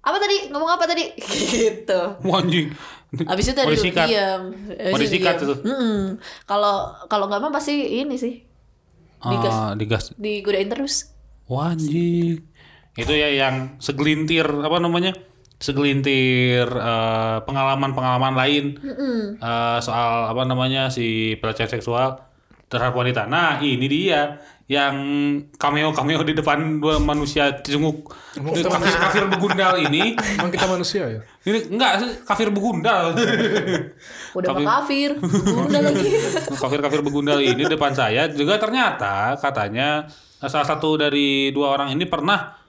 Apa tadi? Ngomong apa tadi? gitu. anjing. Abis itu disikat. diem. Abis itu. Kalau kalau nggak mah pasti ini sih digas. Ah, digas. digodain terus. Wah, anjing. Itu ya yang segelintir apa namanya? Segelintir eh, pengalaman-pengalaman lain eh, soal apa namanya si pelecehan seksual terhadap wanita. Nah, ini dia yang cameo-cameo di depan dua manusia cunguk kafir, kafir begundal ini. Emang kita manusia ya? Ini enggak kafir begundal. Udah mah kafir. Udah lagi. kafir-kafir begundal ini depan saya juga ternyata katanya salah satu dari dua orang ini pernah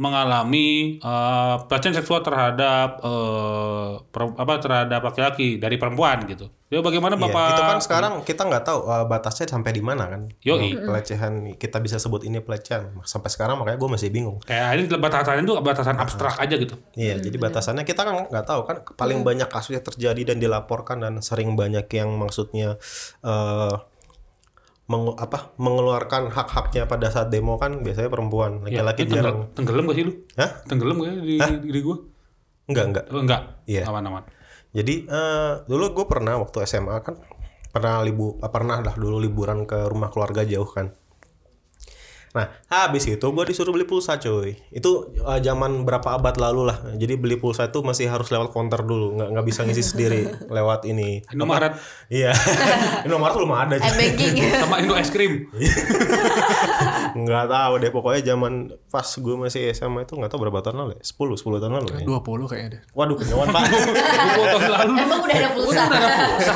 mengalami eh, pelecehan seksual terhadap eh, per- apa terhadap laki-laki dari perempuan gitu. Ya bagaimana Iya, Bapak itu kan sekarang kita nggak tahu uh, batasnya sampai di mana kan. Kalau Pelecehan kita bisa sebut ini pelecehan. Sampai sekarang makanya gue masih bingung. kayak ini batasannya itu batasan abstrak aja gitu. Iya, jadi batasannya kita kan nggak tahu kan paling banyak kasus yang terjadi dan dilaporkan dan sering banyak yang maksudnya eh meng- apa mengeluarkan hak-haknya pada saat demo kan biasanya perempuan laki-laki Ini jarang. tenggelam, tenggelam gak sih lu? Hah? Tenggelam gak ya di, di diri gua? Enggak enggak. Oh, enggak. Iya. Aman-aman. Jadi eh, dulu gue pernah waktu SMA kan pernah libu pernah lah dulu liburan ke rumah keluarga jauh kan. Nah habis itu gue disuruh beli pulsa cuy. Itu eh, zaman berapa abad lalu lah. Jadi beli pulsa itu masih harus lewat counter dulu, nggak nggak bisa ngisi sendiri lewat ini. Indomaret Iya. Indomaret belum ada. Banking. sama Indo es krim. Nggak tahu deh pokoknya zaman pas gue masih SMA itu nggak tahu berapa tahun lalu ya. 10 10 tahun lalu ya. 20 kayaknya deh. Waduh kenyawan Pak. 20 tahun lalu. Emang udah ada pulsa. Udah ada pulsa.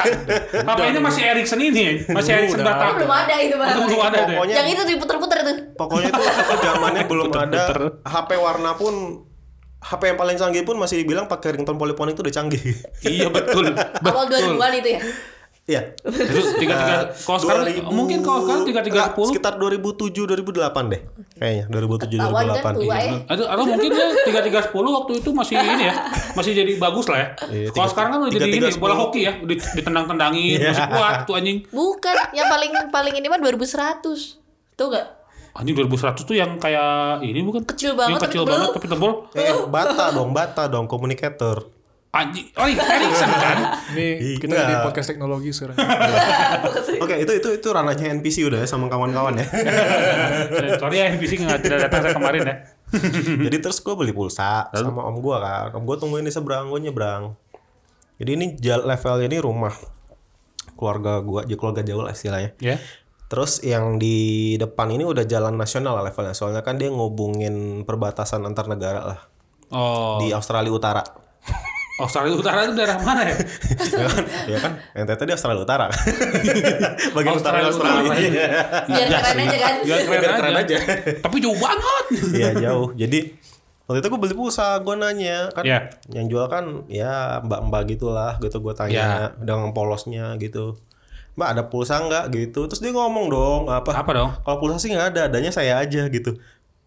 HP ini masih Ericsson ini, masih Ericsson. Batak. Belum ada itu bang. Belum ada deh. Pokoknya Yang itu diputer-puter tuh. Pokoknya itu itu zamannya belum ada HP warna pun HP yang paling canggih pun masih dibilang pakai ringtone poliponik itu udah canggih. Iya betul. Awal Betul. 2000-an itu ya. Iya. Itu tiga tiga. Kalau sekarang 2000 mungkin kalau sekarang tiga tiga sepuluh. Sekitar 2007 2008 deh. Kayaknya 2007 Tawan kan 2008. tua ya. Atau, atau mungkin ya tiga tiga sepuluh waktu itu masih ini ya, masih jadi bagus lah ya. Iya, Kalau sekarang kan udah jadi ini bola hoki ya, di- ditendang-tendangin Iya. masih kuat tuh anjing. Bukan, yang paling paling ini mah 2100. Tuh gak? Anjing 2100 tuh yang kayak ini bukan? Kecil banget, Yang kecil tapi banget tebel. tapi tebel. Eh, bata dong, bata dong, komunikator. Anjing, oh Ericsson kan? Ini kita Enggak. di podcast teknologi sekarang. Oke, itu itu itu ranahnya NPC udah ya sama kawan-kawan ya. Sorry ya NPC nggak tidak datang saya kemarin ya. Jadi terus gue beli pulsa sama om gue kan. Om gue tungguin di seberang, gue nyebrang. Jadi ini levelnya ini rumah keluarga gue, aja keluarga jauh lah istilahnya. Ya. Terus yang di depan ini udah jalan nasional lah levelnya. Soalnya kan dia ngubungin perbatasan antar negara lah Oh, di Australia Utara. Australia Utara itu daerah mana ya? ya kan? Ya kan? NTT di Australia Utara. Bagian utara Australia Australia. Utara. Biar keren aja kan. Ya keren, Biar keren aja. aja. Tapi jauh banget. Iya jauh. Jadi waktu itu gue beli pulsa, gue nanya kan, Iya. yang jual kan ya mbak-mbak gitulah, gitu gue tanya dengan polosnya gitu. Mbak ada pulsa nggak gitu? Terus dia ngomong dong apa? Apa dong? Kalau pulsa sih nggak ada, adanya saya aja gitu.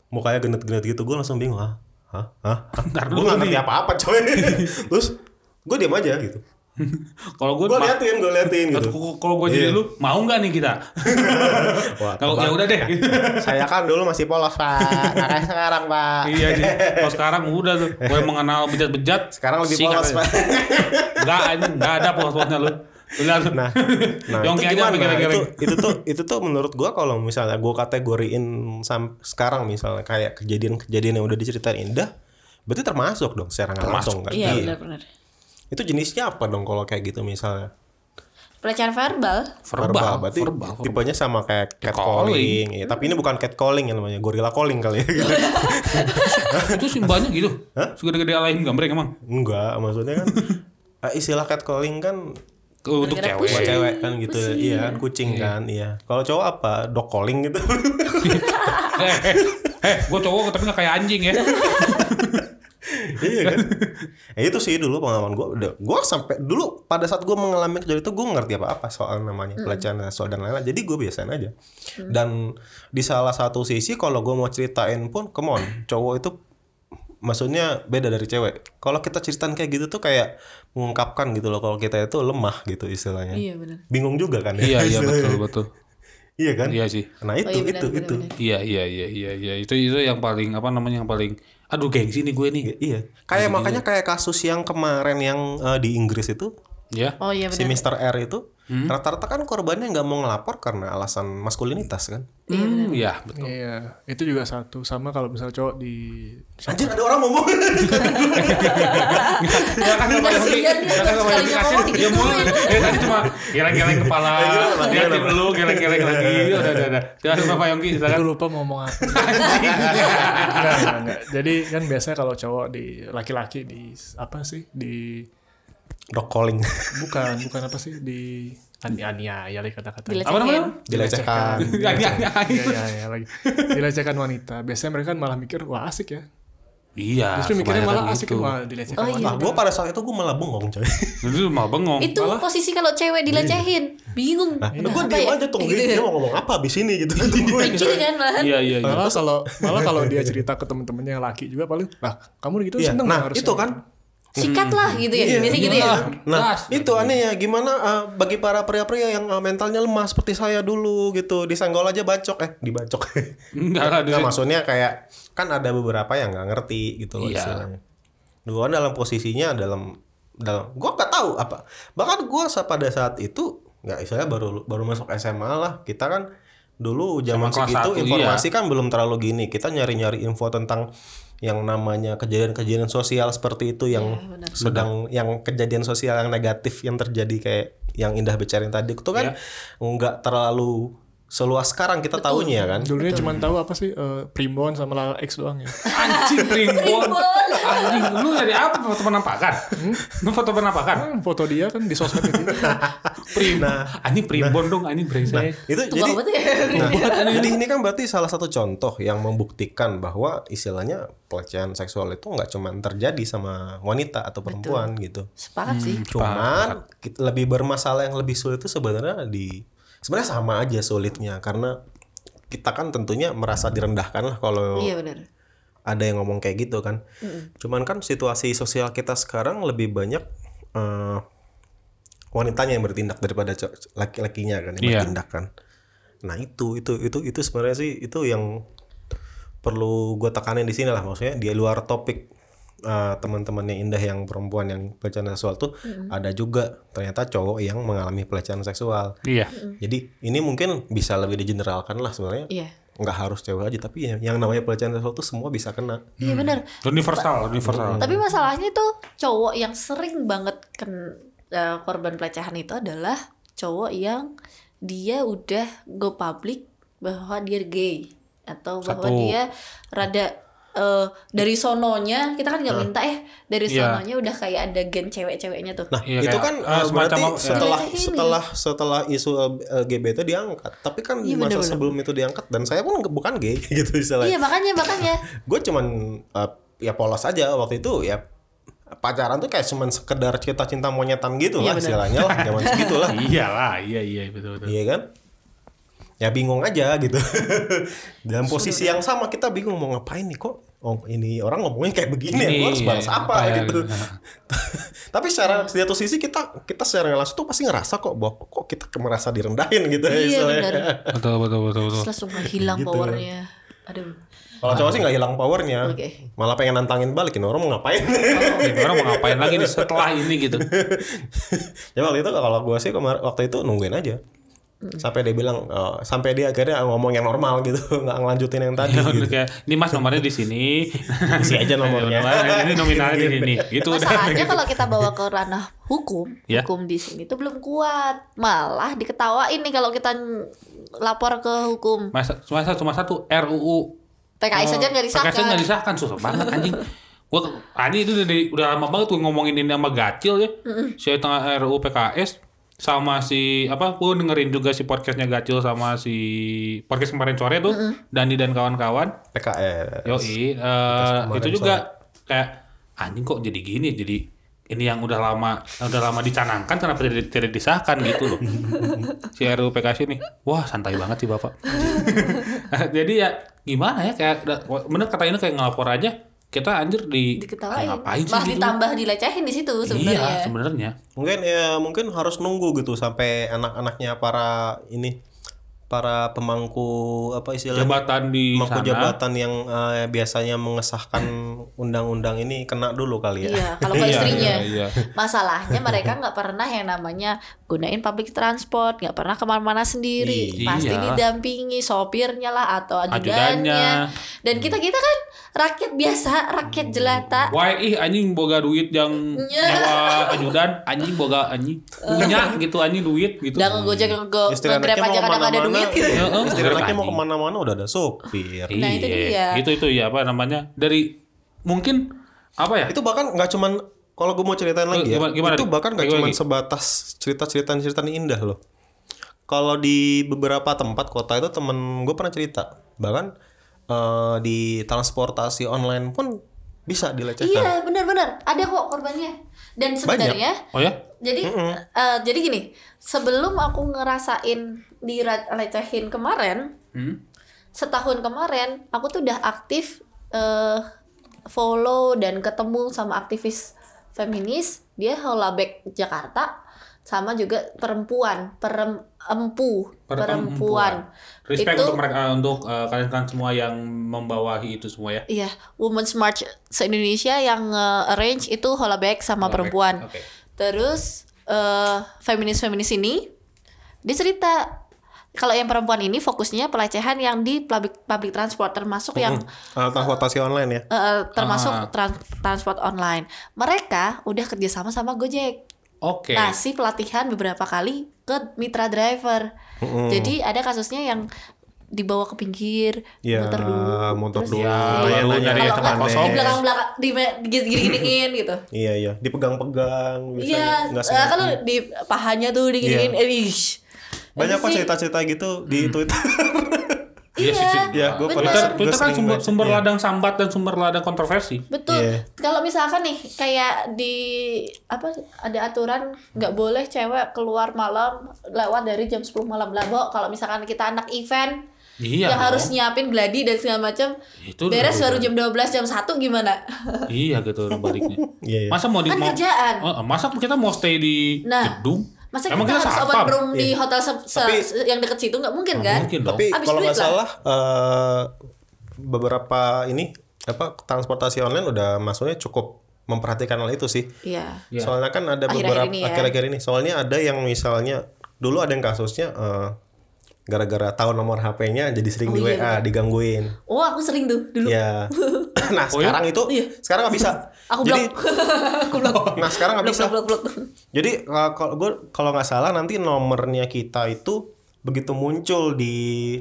Mukanya genet-genet gitu, gue langsung bingung ah, hah, hah, gue nggak ngerti nih. apa-apa coy. Terus gue diam aja gitu. Kalau gue Gue liatin, gue liatin gitu. kalau gue jadi Iya. lu mau nggak nih kita? Kalau ya udah deh. saya kan dulu masih polos pak, nggak sekarang pak. iya sih. Kalau sekarang udah tuh. Gue mengenal bejat-bejat. Sekarang lebih polos pak. Ini enggak ada polos-polosnya lu. Lu. Nah, nah itu aja gimana? sampai Itu, itu tuh itu tuh menurut gua kalau misalnya gua kategoriin sam sekarang misalnya kayak kejadian-kejadian yang udah diceritain indah, berarti termasuk dong secara nggak langsung kan? Iya benar-benar. Itu jenisnya apa dong kalau kayak gitu misalnya? Pelecehan verbal. Verbal, berarti verbal, verbal. tipenya sama kayak Catcalling. Ya, tapi ini bukan catcalling yang namanya gorilla calling kali ya. itu sih banyak gitu. Segede-gede alain gambreng emang. Enggak, maksudnya kan eh, istilah catcalling kan Untuk cewek. buat cewek kan gitu. Kucing. Iya kan kucing kan, iya. Kalau cowok apa? Dog calling gitu. Eh, eh, eh, gue cowok tapi nggak kayak anjing ya. iya kan ya itu sih dulu pengalaman gue gue sampai dulu pada saat gue mengalami kejadian itu gue ngerti apa apa soal namanya pelecehan seksual dan lain-lain jadi gue biasain aja dan di salah satu sisi kalau gue mau ceritain pun come on cowok itu maksudnya beda dari cewek kalau kita ceritain kayak gitu tuh kayak mengungkapkan gitu loh kalau kita itu lemah gitu istilahnya Iya benar. bingung juga kan ya iya iya betul betul. iya kan Iya sih. nah itu Oh, iya, benar, itu benar, itu benar. Iya iya iya iya iya itu itu yang paling apa namanya yang paling aduh gengsi nih gue nih. iya kayak makanya kayak kasus yang kemarin yang eh, di Inggris itu Ya. Oh iya si. Mr. R itu rata-rata kan korbannya nggak mau ngelapor karena alasan maskulinitas kan. Hmm, Iya, betul. Iya, itu juga satu. Sama kalau misal cowok di Anjir ada orang ngomong. Ya kan dia, ya kan ngomong dia mulu. Eh tadi cuma geleng-geleng kepala, liatin dulu geleng-geleng lagi. Udah, udah, udah. Silakan Bapak Yongki, silakan. lupa mau ngomong apa. Jadi kan biasanya kalau cowok di laki-laki di apa sih di Dog calling. bukan bukan apa sih di ani aniaya lagi kata-kata. Apa namanya? Dilecehkan. Ya, ya, ya. Iya iya iya lagi. Dilecehkan wanita. Biasanya mereka kan malah mikir wah asik ya. Iya, Justru mikirnya malah asik gitu. wah dilecehkan Oh iya. Nah, gue pada saat itu gue malah bengong coy. Itu malah bengong. Itu posisi kalau cewek dilecehin, bingung. Nah, gue Apa diem ya? aja tungguin Gitu. dia mau ngomong apa abis ini gitu. Kecil kan malahan. Iya, iya, iya. Malah kalau malah kalau dia cerita ke temen-temennya yang laki juga paling lah kamu gitu Iya, seneng nah harusnya. itu kan Sikat lah gitu ya. Biasanya gitu ya. Nah, Gas. itu aneh ya gimana eh, bagi para pria-pria yang eh, mentalnya lemah seperti saya dulu gitu, disenggol aja bacok eh dibacok. Enggak lah, maksudnya kayak kan ada beberapa yang nggak ngerti gitu loh Iya. istilahnya. Kan dalam posisinya dalam dalam gua nggak tahu apa. Bahkan gua pada saat itu nggak istilahnya baru baru masuk SMA lah. Kita kan dulu zaman segitu informasi kan belum terlalu gini. Kita nyari-nyari info tentang yang namanya kejadian-kejadian sosial seperti itu yang sedang yang kejadian sosial yang negatif yang terjadi kayak yang Indah bicarain tadi. Itu kan nggak terlalu seluas sekarang kita tahunya kan. Dulunya cuma tahu apa sih eh, primbon sama Lala X doang ya. Anjing primbon. Anjing, lu nyari apa foto penampakan? Lu foto penampakan? Kan foto dia kan di sosmed itu. Primbon. Anjing primbon dong, anjing brengsek. Itu Tua jadi ya. Nah, jadi ini kan berarti salah satu contoh yang membuktikan bahwa istilahnya pelecehan seksual itu nggak cuma terjadi sama wanita atau perempuan gitu. Sepakat sih. Cuman kita lebih bermasalah yang lebih sulit itu sebenarnya di sebenarnya sama aja sulitnya karena kita kan tentunya merasa direndahkan lah kalau Iya benar. ada yang ngomong kayak gitu kan. Cuman kan situasi sosial kita sekarang lebih banyak eh, wanitanya yang bertindak daripada laki-lakinya kan yang Iya. bertindak kan. Nah itu itu itu itu sebenarnya sih itu yang perlu gue tekanin di sini lah maksudnya di luar topik eh, teman-temannya Indah yang perempuan yang pelecehan seksual tuh ada juga ternyata cowok yang mengalami pelecehan seksual. Iya. Jadi ini mungkin bisa lebih digeneralkan lah sebenarnya Iya. nggak harus cewek aja tapi yang, yang namanya pelecehan seksual tuh semua bisa kena. Iya benar. Universal, universal. Tapi masalahnya tuh cowok yang sering banget ken eh, korban pelecehan itu adalah cowok yang dia udah go public bahwa dia gay atau bahwa Satu. dia rada eh, dari sononya kita kan nggak minta eh dari Iya. sononya udah kayak ada gen cewek-ceweknya tuh. Nah, Iya, itu kayak, kan uh, semacam berarti apa- setelah nih. setelah setelah isu LGBT diangkat. Tapi kan di Iya, masa bener-bener. sebelum itu diangkat dan saya pun bukan gay gitu istilahnya. Iya makanya makanya Gue cuman uh, ya polos aja waktu itu ya pacaran tuh kayak cuman sekedar cinta-cinta monyetan gitu Iya, lah bener. istilahnya lah zaman segitu lah. Iyalah, iya iya betul betul. Iya kan? Ya bingung aja gitu. Dalam posisi yang sama kita bingung mau ngapain nih kok. Oh ini orang ngomongnya kayak begini ya, Ini, gua harus balas iya, apa, apa ya, gitu. Tapi secara di satu sisi kita kita secara langsung tuh pasti ngerasa kok bahwa kok kita merasa direndahin gitu ya Iya, istilahnya. benar. Betul betul betul betul. langsung hilang Gitu. powernya. Aduh. Kalau cowok sih nggak hilang powernya, Oke. malah pengen nantangin balikin orang mau ngapain. Ini orang mau ngapain lagi nih setelah ini gitu. ya waktu itu kalau gue sih kemar waktu itu nungguin aja. Sampai dia bilang, eh, sampai dia akhirnya ngomong yang normal gitu, nggak ngelanjutin yang tadi. Ya, gitu. kayak ini Mas nomornya di sini. Isi aja nomornya. ini nominalnya di sini. Itu udah. Masalahnya kalau kita bawa ke ranah hukum, Ya. hukum di sini tuh belum kuat. Malah diketawain nih kalau kita lapor ke hukum. Masa, masa cuma satu RUU PKS aja nggak disahkan. PKS nggak disahkan susah banget anjing. Gua anjing itu udah, udah lama banget gue ngomongin ini sama Gacil ya. Si tengah RUU PKS sama si apa gue dengerin juga si podcastnya Gacil sama si podcast kemarin sore tuh Dani dan kawan-kawan PKS. Yoi, kemarin itu juga kayak anjing kok jadi gini, jadi ini yang udah lama udah lama dicanangkan kenapa tidak, tidak disahkan gitu loh. si RUU PKS ini, wah santai banget sih bapak. jadi ya gimana ya kayak bener kata ini kayak ngelapor aja kita anjir di diketawain. ngapain sih Malah gitu? ditambah dilecehin di situ sebenarnya. Iya sebenarnya. Mungkin ya mungkin harus nunggu gitu sampai anak-anaknya para ini para pemangku apa istilahnya Jabatan di pemangku sana. jabatan yang eh, biasanya mengesahkan undang-undang ini kena dulu kali ya. Iya, kalau Iya, istrinya. iya, iya. Masalahnya mereka nggak pernah yang namanya gunain public transport, nggak pernah ke mana-mana sendiri. Iya. Pasti didampingi sopirnya lah atau ajudannya. Ajudannya. Dan kita kita kan rakyat biasa, rakyat jelata. Wah ih anjing boga duit yang Iya. nyawa ajudan anjing boga anjing punya gitu anjing duit gitu. Nge Istri nge-grab anaknya aja kadang ada ke mana-mana, gitu. Heeh, istri grab anaknya mau ke mana-mana udah ada sopir. Nah, itu Iya, dia. Itu itu ya apa namanya? Dari mungkin apa ya? Itu bahkan nggak cuman kalau gue mau ceritain lagi ya, gimana- itu bahkan nggak Lagi-lagi. cuman sebatas cerita-cerita cerita indah loh. Kalau di beberapa tempat kota itu temen gue pernah cerita, bahkan eh, di transportasi online pun bisa dilecehkan. Iya, benar-benar. Ada kok korbannya. Dan sebenarnya Oh ya? jadi eh, jadi gini, sebelum aku ngerasain dilecehin kemarin, Hmm? setahun kemarin aku tuh udah aktif eh, follow dan ketemu sama aktivis feminis dia Holabek Jakarta sama juga perempuan perem empu perempuan Respect itu untuk mereka untuk uh, kalian-kalian semua yang membawahi itu semua ya. iya Women's March se Indonesia yang arrange itu Holabek sama Holabek, perempuan oke. terus eh, feminis feminis ini dia cerita kalau yang perempuan ini fokusnya pelecehan yang di public public transport termasuk yang Eh, transportasi online ya. eh, termasuk Ah. trans- transport online. Mereka udah kerjasama sama Gojek. Oke. Kasih pelatihan beberapa kali ke mitra driver. Jadi ada kasusnya yang dibawa ke pinggir, Iya, muter dulu, muter terus dulu. Ya, Nanya-nanya baru nyari tempat kosong. di belakang belakang di di gini-giniin gitu. Iya iya, dipegang-pegang. Iya, eh, kan di pahanya tuh diginiin, Iya. eh. Banyak kok cerita-cerita gitu di Twitter. Iya sih, sih. Iya, gua bener. pernah- Twitter, gua Twitter kan sumber, sumber Iya. ladang sambat dan sumber ladang kontroversi. Betul. Iya. Kalau misalkan nih kayak di apa ada aturan nggak boleh cewek keluar malam lewat dari jam 10 malam lah, Bo. Kalau misalkan kita anak event Iya. yang dong. harus nyiapin gladi dan segala macam. Itu Beres baru jam 12 jam 1 gimana? Iya gitu baliknya. Iya iya. Masa mau di Kan mau, kerjaan. Masa kita mau stay di Nah, gedung? Masa Emang kita, kita harus open room di hotel se- se- Tapi- se- yang deket situ nggak mungkin kan? mungkin dong. Tapi Abis kalau nggak lah. salah eh, beberapa ini apa transportasi online udah maksudnya cukup memperhatikan hal itu sih. Iya. Iya. Soalnya kan ada Akhir-akhir beberapa ini ya. akhir-akhir ini. Soalnya ada yang misalnya dulu ada yang kasusnya eh, gara-gara tahu nomor HP-nya jadi sering di Oh, iya, WA digangguin. Oh, aku sering tuh dulu. Ya. nah, Oh, iya? sekarang itu Iya. sekarang nggak bisa. Aku jadi blok. aku blok. nah, sekarang nggak Blok, bisa. blok, blok, blok. Jadi uh, kalau gue kalau nggak salah nanti nomornya kita itu begitu muncul di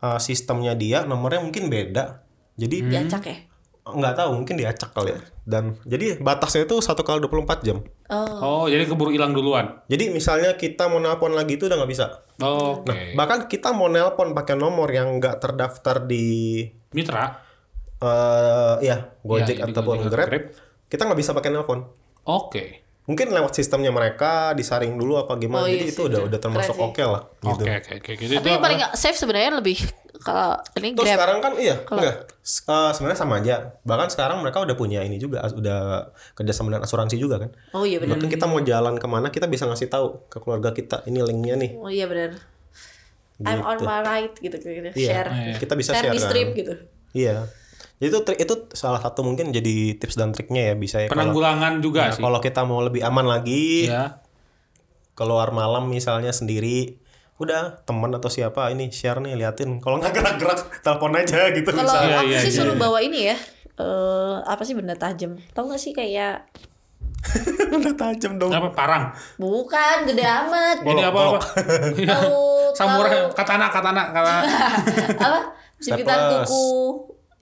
uh, sistemnya dia nomornya mungkin beda. Jadi Diacak ya? Nggak tahu mungkin diacak kali ya. Dan jadi batasnya itu satu kali 24 jam. Oh. Oh, jadi keburu hilang duluan. Jadi misalnya kita mau nelpon lagi itu udah nggak bisa. Oh, Oke. Nah, bahkan kita mau nelpon pakai nomor yang nggak terdaftar di Mitra. uh, ya Gojek Iya, di ataupun Gojek atau Grab, Grab. kita nggak bisa pakai nelpon. Oke. Mungkin lewat sistemnya mereka disaring dulu apa Oh, gimana. iya Jadi sih, itu udah udah termasuk oke lah gitu. Oke, oke, oke. Gitu Tapi itu, yang paling nggak safe sebenarnya lebih kalau ini Terus Grab. sekarang kan iya, Kalau- enggak. Eh, sebenarnya sama aja. Bahkan sekarang mereka udah punya ini juga, udah kerjasama dengan asuransi juga kan. Oh iya benar. Bahkan kita mau jalan ke mana kita bisa ngasih tahu ke keluarga kita ini linknya nih. Oh iya benar. I'm on my right gitu gitu. Iya, Share. kita bisa share share, di kan. strip gitu. Iya. Jadi itu trik itu salah satu mungkin jadi tips dan triknya ya bisa ya kalau penanggulangan juga Nah, sih. kalau kita mau lebih aman lagi Iya. keluar malam misalnya sendiri udah teman atau siapa ini share nih liatin kalau nggak gerak-gerak telepon aja gitu Kalau aku iya, sih iya, suruh iya. bawa ini ya. Eh apa sih benda tajam? Tahu gak sih kayak udah tajam dong Apa parang? bukan gede amat. Ini apa apa? Tahu Samurai katana katana katana. apa? Jepitan kuku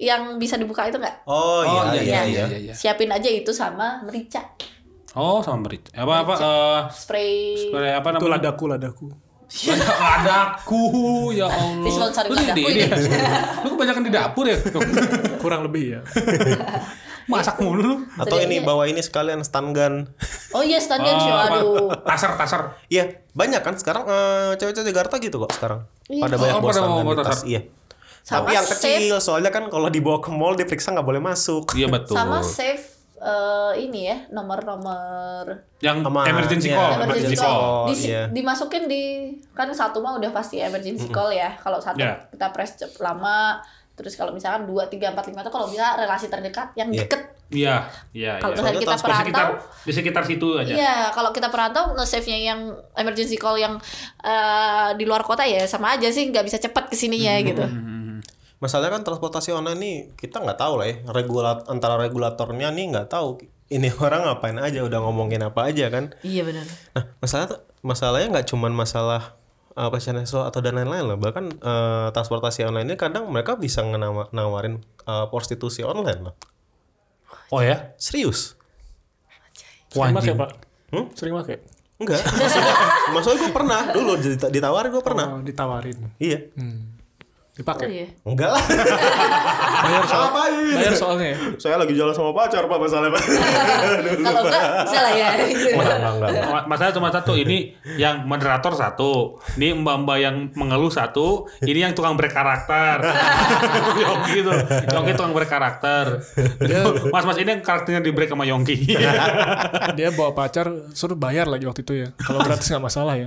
yang bisa dibuka itu enggak? oh, Oh iya iya iya, iya. Siapin aja itu sama merica. Oh, sama berit. Apa apa eh Spray. seperti apa Itu namanya? ladaku, ladaku. Lada- Ladaku ya Allah. Di- ladaku di- ini. Lu kebanyakan di dapur ya? Kurang lebih ya. Masak mulu lu. atau ini bawa ini sekalian stun gun Oh iya stand gun sih, Oh, aduh. Tasar tasar. Iya, banyak kan sekarang eh, cewek-cewek Jakarta gitu kok sekarang. Iya. Pada banyak Oh, bawa stun gun. Iya. Sama Tapi yang safe. kecil, soalnya kan kalau dibawa ke mall diperiksa nggak boleh masuk. Iya betul. Sama safe eh, ini ya nomor-nomor Yang Sama- emergency iya, call, emergency emergency call, call. Dis- iya. dimasukin di kan satu mah udah pasti emergency call ya kalau satu Iya. kita press cep- lama terus kalau misalkan dua tiga empat lima itu kalau bisa relasi terdekat yang Iya. deket Iya, iya, Kalau iya. misalnya kita Di sekitar perantau di sekitar situ aja. Iya, kalau kita perantau nge-save-nya yang emergency call yang eh, di luar kota ya sama aja sih nggak bisa cepat ke sininya gitu. Masalahnya kan transportasi online nih kita nggak tahu lah ya regulat antara regulatornya nih nggak tahu ini orang ngapain aja udah ngomongin apa aja kan. Iya benar. Nah masalah masalahnya nggak cuman masalah uh, pelecehan seksual atau dan lain-lain lah bahkan eh, transportasi online ini kadang mereka bisa nawarin eh, prostitusi online lah Oh ya? serius Sering pakai Wajib. pak? Hmm? Sering pakai? enggak maksudnya, maksudnya gue pernah dulu dita- ditawarin gue pernah Oh, ditawarin. iya Hmm. Oh Dipakai. iya. enggak lah Bayar soal, Ngapain? bayar soalnya ya. saya lagi jalan sama pacar pak masalahnya Kalau enggak bisa lah ya. enggak enggak enggak Masalah cuma satu, ini yang moderator satu, ini mbak-mbak yang mengeluh satu, ini yang tukang berkarakter. Yongki itu, Yongki tukang berkarakter. Mas-mas ini yang karakternya di break sama Yongki. Dia bawa pacar suruh bayar lagi waktu itu ya. Kalau gratis nggak masalah ya.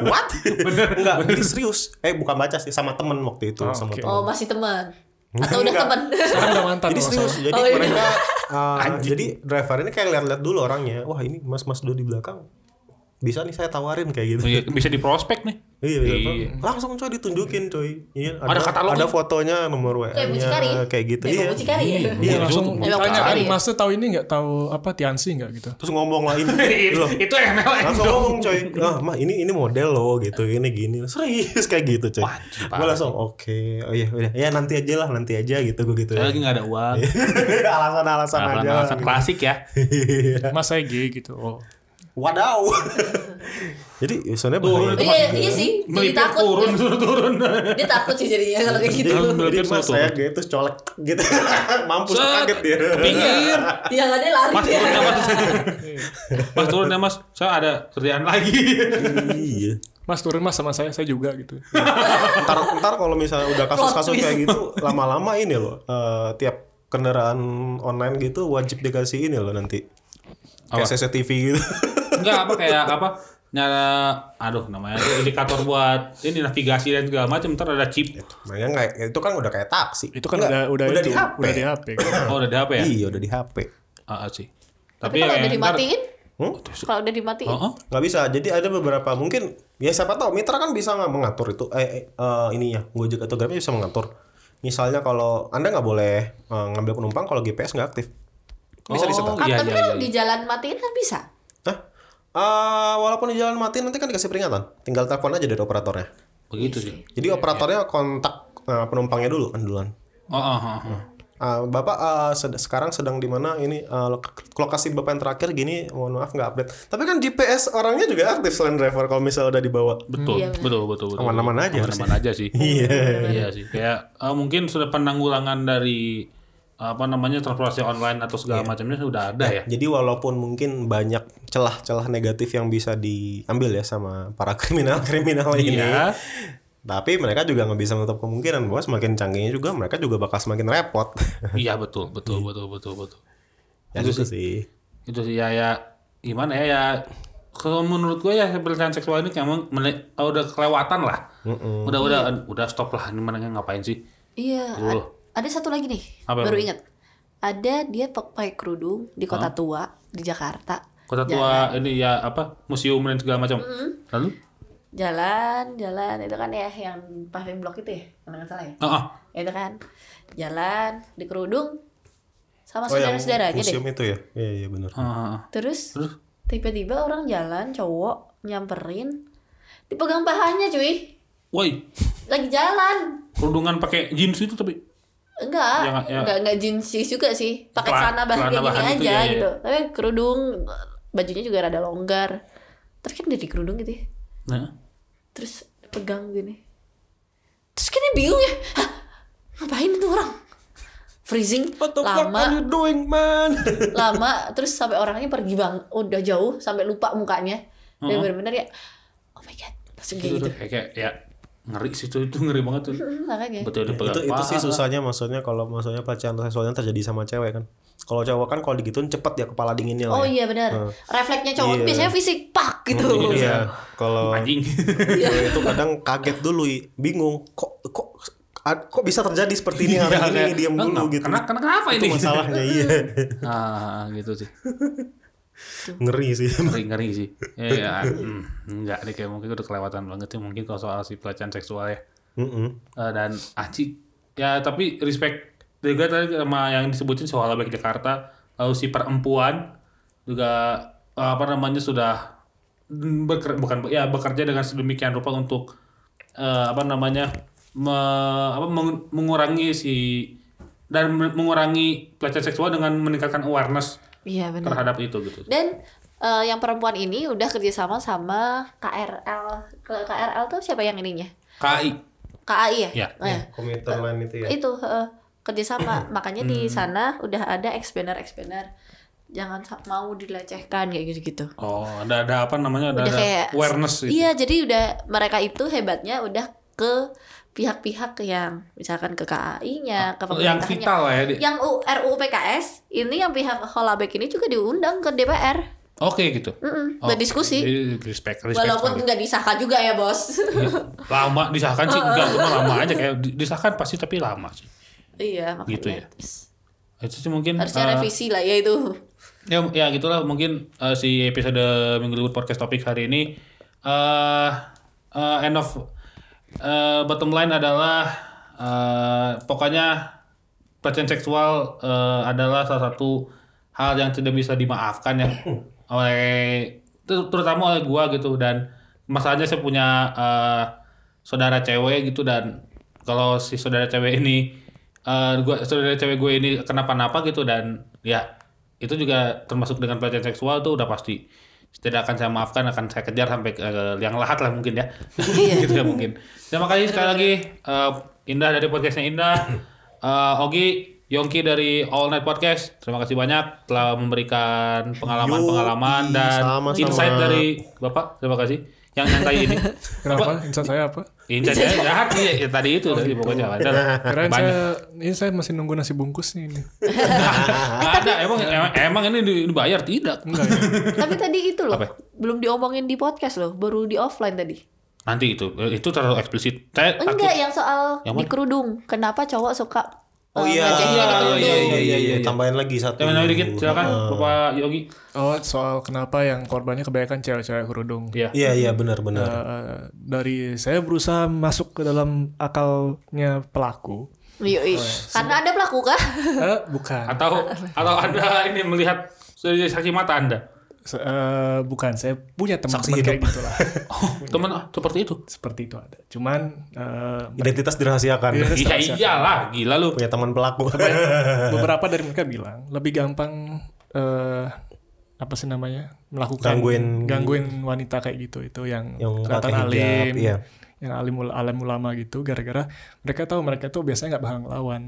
what bener enggak jadi serius eh bukan baca sih sama temen waktu itu Oh, sama oke. temen Oh masih teman. Atau udah teman. Sekarang udah mantan. jadi kalau serius jadi Oh, iya. mereka uh, jadi driver ini kayak lihat-lihat dulu orangnya wah ini mas-mas dulu di belakang bisa nih saya tawarin kayak gitu Iya, Bisa di prospek nih. Iya, iya, Iya. langsung coy ditunjukin coy. Iya, Ada katalognya. ada fotonya, nomor. WA-nya, kayak gitu. Kayak Iya. mucikari ya. Iya Iya, langsung tanya kan? Mas tahu ini nggak tahu apa Tiansi nggak gitu. Terus ngomong lah ini. loh, itu MLM langsung dong. ngomong coy. Ah, mah ini ini model loh gitu, ini gini. Serius kayak gitu coy. Gue langsung oke. Oh iya, udah. Ya nanti aja lah, nanti aja gitu gue gitu. Saya lagi nggak ada uang. Alasan-alasan aja. Alasan klasik ya. Mas saya gitu. Oh. Wadaw. Jadi sebenarnya Turun bahaya. itu Iya, iya sih. Jadi takut. turun, suruh turun. Dia takut sih jadinya kalau kayak gitu. Jadi, mas saya gitu colek gitu. Mampus Set, kaget dia. Pinggir. Yang ada lari. Mas turun ya mas. Mas turun ya mas. Saya ada kerjaan lagi. Iya. Mas turun mas sama saya, saya juga gitu. ntar ntar kalau misalnya udah kasus-kasus kayak gitu lama-lama ini loh eh, tiap kendaraan online gitu wajib dikasih ini loh nanti kayak? CCTV gitu Enggak apa kayak apa nyala aduh namanya itu indikator buat ini navigasi dan segala macam ntar ada chip. Makanya nggak itu kan udah kayak taksi. Itu kan Nggak, udah udah, udah itu, di HP udah di HP. kan. oh udah ada apa ya? Iya udah di HP Ah, ah, sih. Tapi kalau ya, udah dimatiin, Hmm? kalau udah dimatiin, nggak bisa jadi ada beberapa mungkin ya siapa tahu mitra kan bisa nggak mengatur itu eh, eh, eh, ininya Gojek atau Grab bisa mengatur. Misalnya kalau anda nggak boleh eh, ngambil penumpang kalau GPS nggak aktif. Bisa Oh, disetel. Ah, Iya, tapi iya, kan iya, di jalan matiin kan bisa. Eh, walaupun di jalan mati nanti kan dikasih peringatan tinggal telepon aja dari operatornya begitu sih Jadi operatornya kontak uh, penumpangnya dulu kan duluan. oh, oh, oh, oh. Uh, bapak uh, sed- sekarang sedang di mana ini uh, lok- lokasi bapak yang terakhir gini mohon maaf nggak update. Tapi kan GPS orangnya juga aktif selain driver kalau misalnya udah dibawa. betul Iya, benar. betul betul betul Aman-aman aja aman-aman aja sih Iya. iya sih kayak eh, mungkin sudah penanggulangan dari apa namanya transportasi online atau segala macamnya sudah ada ya Jadi walaupun mungkin banyak celah-celah negatif yang bisa diambil ya sama para kriminal-kriminal ini. iya Tapi mereka juga nggak bisa menutup kemungkinan bahwa semakin canggihnya juga mereka juga bakal semakin repot. iya betul betul betul betul betul ya Itu itu sih. itu sih ya ya gimana ya ya kalau menurut gue ya pelecehan seksual ini emang mele- udah kelewatan lah udah udah udah stop lah ini mana ngapain sih Iya. Dulu. Ad- Ada satu lagi nih, Apa baru ingat. Ada dia pakai kerudung di kota tua di Jakarta. kota tua ini ya apa museum dan segala macam lalu Jalan, jalan itu kan ya yang paving block itu ya, kalau nggak salah ya. oh. Itu kan jalan di kerudung sama Oh yang saudara-saudaranya deh. museum itu ya? Iya iya benar. Terus Terus? tiba-tiba orang jalan cowok nyamperin dipegang pahanya cuy woi lagi jalan kerudungan pakai jeans itu tapi enggak Ya, ya. enggak enggak jinsis juga sih. Pakai Celana- bahan kayak gini aja ya, ya. gitu. Tapi kerudung bajunya juga rada longgar. Tapi kan udah di kerudung gitu ya. Nah, terus pegang gini. Terus kan bingung ya. Hah, ngapain itu orang? Freezing lama. you doing man? lama terus sampai orangnya pergi bang. Udah jauh sampai lupa mukanya. Dan bener-bener ya oh my god langsung kayak gitu. kayak kayak ya ngeri sih itu, itu ngeri banget tuh. Betul itu dipegang itu sih susahnya maksudnya kalau maksudnya pelecehan seksualnya terjadi sama cewek kan kalau cowok kan kalau digituin cepet ya kepala dinginnya lah oh ya. iya benar refleksnya cowok Iya. biasanya fisik pak gitu iya kalau Anjing. cewek itu kadang kaget dulu bingung kok kok kok bisa terjadi seperti ini hari Iya, ini kayak, diam "Ah, dulu kenapa- gitu Kenapa, kenapa itu ini? masalahnya iya ah, gitu sih. Ngeri sih. Ngeri ngeri sih. Ya, ya hmm, enggak deh kayak mungkin udah kelewatan banget sih mungkin kalau soal si pelecehan seksual ya. Mm-mm. Eh, dan Aci ya tapi respect juga tadi sama yang disebutin soal baik Jakarta lalu si perempuan juga eh, apa namanya sudah beker, bukan ya bekerja dengan sedemikian rupa untuk eh, apa namanya me- apa, meng- mengurangi si dan men- mengurangi pelecehan seksual dengan meningkatkan awareness iya benar. terhadap itu gitu. Dan eh, yang perempuan ini udah kerjasama sama KRL KRL tuh siapa yang ininya? KI KAI ya, Ya, Oh, ya. lain itu ya. itu heeh, kerjasama. Makanya di Hmm. sana udah ada expander expander jangan mau dilecehkan kayak gitu gitu Oh, ada ada apa namanya? Ada, udah ada kayak awareness gitu. iya jadi udah mereka itu hebatnya udah ke pihak-pihak yang misalkan ke KAI-nya ke Oh, yang pemerintahnya vital lah ya. Di. yang RUU PKS ini yang pihak Holabek ini juga diundang ke DPR Oke gitu. Mm-mm, Oh, berdiskusi Respect, respect. walaupun nggak disahkan juga ya bos Iya. lama disahkan sih enggak cuma lama aja kayak di- disahkan pasti tapi lama sih. iya makanya Gitu ya. terus Itu sih mungkin harusnya eh, revisi lah ya itu ya ya gitulah mungkin eh, si episode Minggu Libur Podcast Topik hari ini eh eh, end of eh, bottom line adalah eh, pokoknya pelecehan seksual eh, adalah salah satu hal yang tidak bisa dimaafkan ya. Oleh ter- terutama oleh gua gitu. Dan masalahnya saya punya eh, saudara cewek gitu. Dan kalau si saudara cewek ini eh gua saudara cewek gue ini kenapa-napa gitu. Dan ya itu juga termasuk dengan pelecehan seksual tuh udah pasti tidak akan saya maafkan akan saya kejar sampai ke ke liang lahat lah mungkin ya. Gitu ya mungkin. Terima kasih sekali lagi eh, Indah dari podcastnya Indah. Eh, Ogi Yongki dari All Night Podcast terima kasih banyak telah memberikan pengalaman-pengalaman dan sama-sama. insight dari Bapak terima kasih yang nyantai ini Kenapa? Insan saya apa? insight saya. Jahat ya, ya tadi itu tadi pokoknya ada banyak. saya ini saya masih nunggu nasi bungkus nih ini. Nggak ada emang emang, emang ini dibayar? Tidak. Enggak ya? tapi tadi itu loh Apa? belum diomongin di podcast loh baru di offline tadi. Nanti itu itu terlalu eksplisit. Saya takut. enggak yang soal Yang di kerudung kenapa cowok suka oh iya. Ngecehin iya iya kerudung? iya iya. Iya tambahin lagi satu. Jangan lagi dikit silakan Bapak Yogi. Oh, soal kenapa yang korbannya kebanyakan cewek-cewek kerudung. ya iya iya benar benar. Eh, dari saya berusaha masuk ke dalam akalnya pelaku. Yoi. karena ada pelaku kah? Eh, bukan. atau atau anda ini melihat dari saksi mata anda Se- eh, bukan, saya punya teman-teman Saksi kayak hidup. gitu lah. oh teman ah, seperti itu Seperti itu ada. Cuman eh, identitas dirahasiakan Iya. iya iyalah gila lu punya teman pelaku beberapa dari mereka bilang lebih gampang eh apa sih namanya melakukan Gangguin- gangguin wanita kayak gitu itu yang, Yang kelihatan alim iya. yang alim ul- alim ulama gitu gara-gara mereka tahu mereka tuh biasanya nggak bakal ngelawan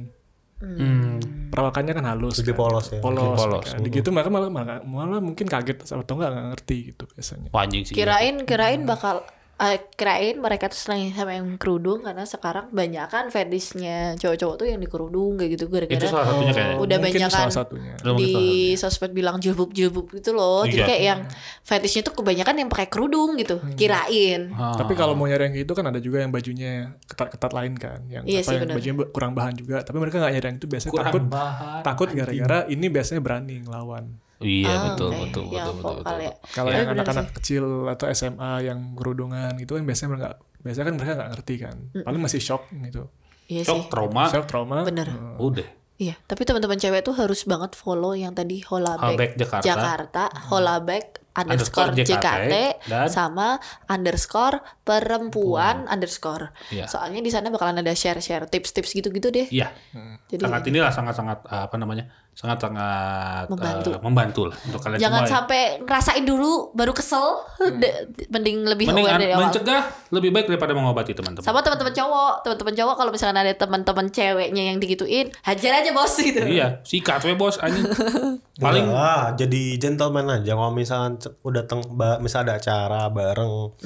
hmm. perawakannya kan halus Lebih kan. polos ya. polos, Lebih polos. kan. Di gitu mereka malah, malah malah mungkin kaget atau nggak nggak ngerti gitu biasanya Wah, anjing sih kirain kirain bakal eh, kirain mereka tuh senang sama yang kerudung karena sekarang banyak kan fetishnya cowok-cowok tuh yang di kerudung kayak gitu itu gara-gara salah satunya kayak Udah mungkin banyak kan Itu di sosmed bilang jilbab jilbab gitu loh. Jadi Iya. kayak yang fetishnya tuh kebanyakan yang pakai kerudung gitu. Kirain. Ah. tapi kalau mau nyari yang gitu kan ada juga yang bajunya ketat-ketat lain kan yang Iya apa sih, yang bajunya kurang bahan juga tapi mereka nggak nyari yang itu biasanya kurang takut bahan takut gara-gara ini biasanya berani ngelawan iya Ah, betul, oke. betul yang betul betul betul ya Kalau Iya, yang anak-anak sih. kecil atau SMA yang kerudungan itu kan biasanya mereka biasanya kan mereka nggak ngerti kan. Paling masih shock gitu. iya shock sih trauma Shock trauma. bener udah Iya, tapi teman-teman cewek tuh harus banget follow yang tadi Holabek Holabek Jakarta. Jakarta, Holabek underscore Underscore JKT, JKT dan- sama underscore perempuan underscore. Iya. Soalnya di sana bakalan ada share-share tips-tips gitu-gitu deh. iya Jadi sangat inilah sangat sangat apa namanya sangat sangat Membantu. membantu lah untuk kalian jangan semua ya. sampai ngerasain dulu baru kesel, De- mending lebih mending aware dari awal. mencegah lebih baik daripada mengobati teman-teman. Sama teman-teman cowok, teman-teman cowok kalau misalkan ada teman-teman ceweknya yang digituin, hajar aja bos gitu. iya sikat we bos anjing. Paling ah jadi gentleman aja. Kalau misalkan c- udah teng misal ada acara bareng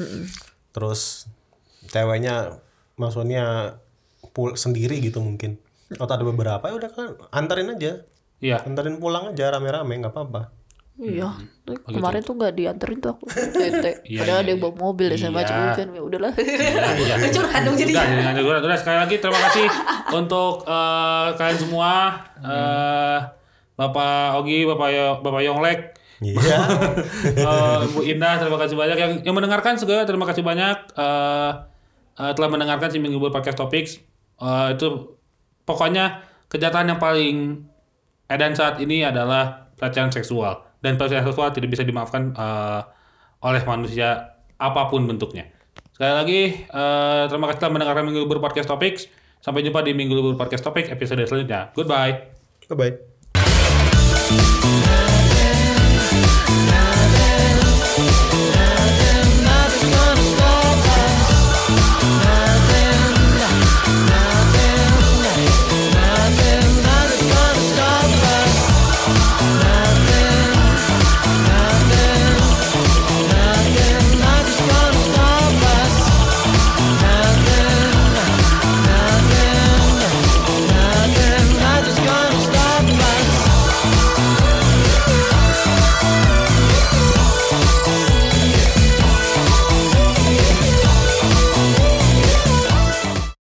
terus ceweknya maksudnya pul sendiri gitu mungkin. Atau ada beberapa ya udah kan antarin aja Iya. antarin pulang aja rame-rame nggak apa-apa Iya, Tapi kemarin tuh gak dianterin tuh aku Tete. Iya, Padahal iya, ada yang iya. bawa mobil dan segala macam Iya. kan ya udahlah. iya. Curhat dong jadi. Udah, jangan curhat. Udah, sekali lagi terima kasih untuk eh, kalian semua. eh Bapak Ogi, Bapak Yo, Bapak Yonglek, iya eh, Bu Indah, terima kasih banyak. Yang yang mendengarkan juga terima kasih banyak. eh eh, telah mendengarkan si Minggu Podcast Topics. Eh, itu pokoknya kejahatan yang paling edan saat ini adalah pelecehan seksual. Dan pelecehan seksual tidak bisa dimaafkan eh, oleh manusia apa pun bentuknya. Sekali lagi, eh, terima kasih telah mendengarkan Minggu Libur Podcast Topics. Sampai jumpa di Minggu Libur Podcast Topics episode selanjutnya. Goodbye. bye bye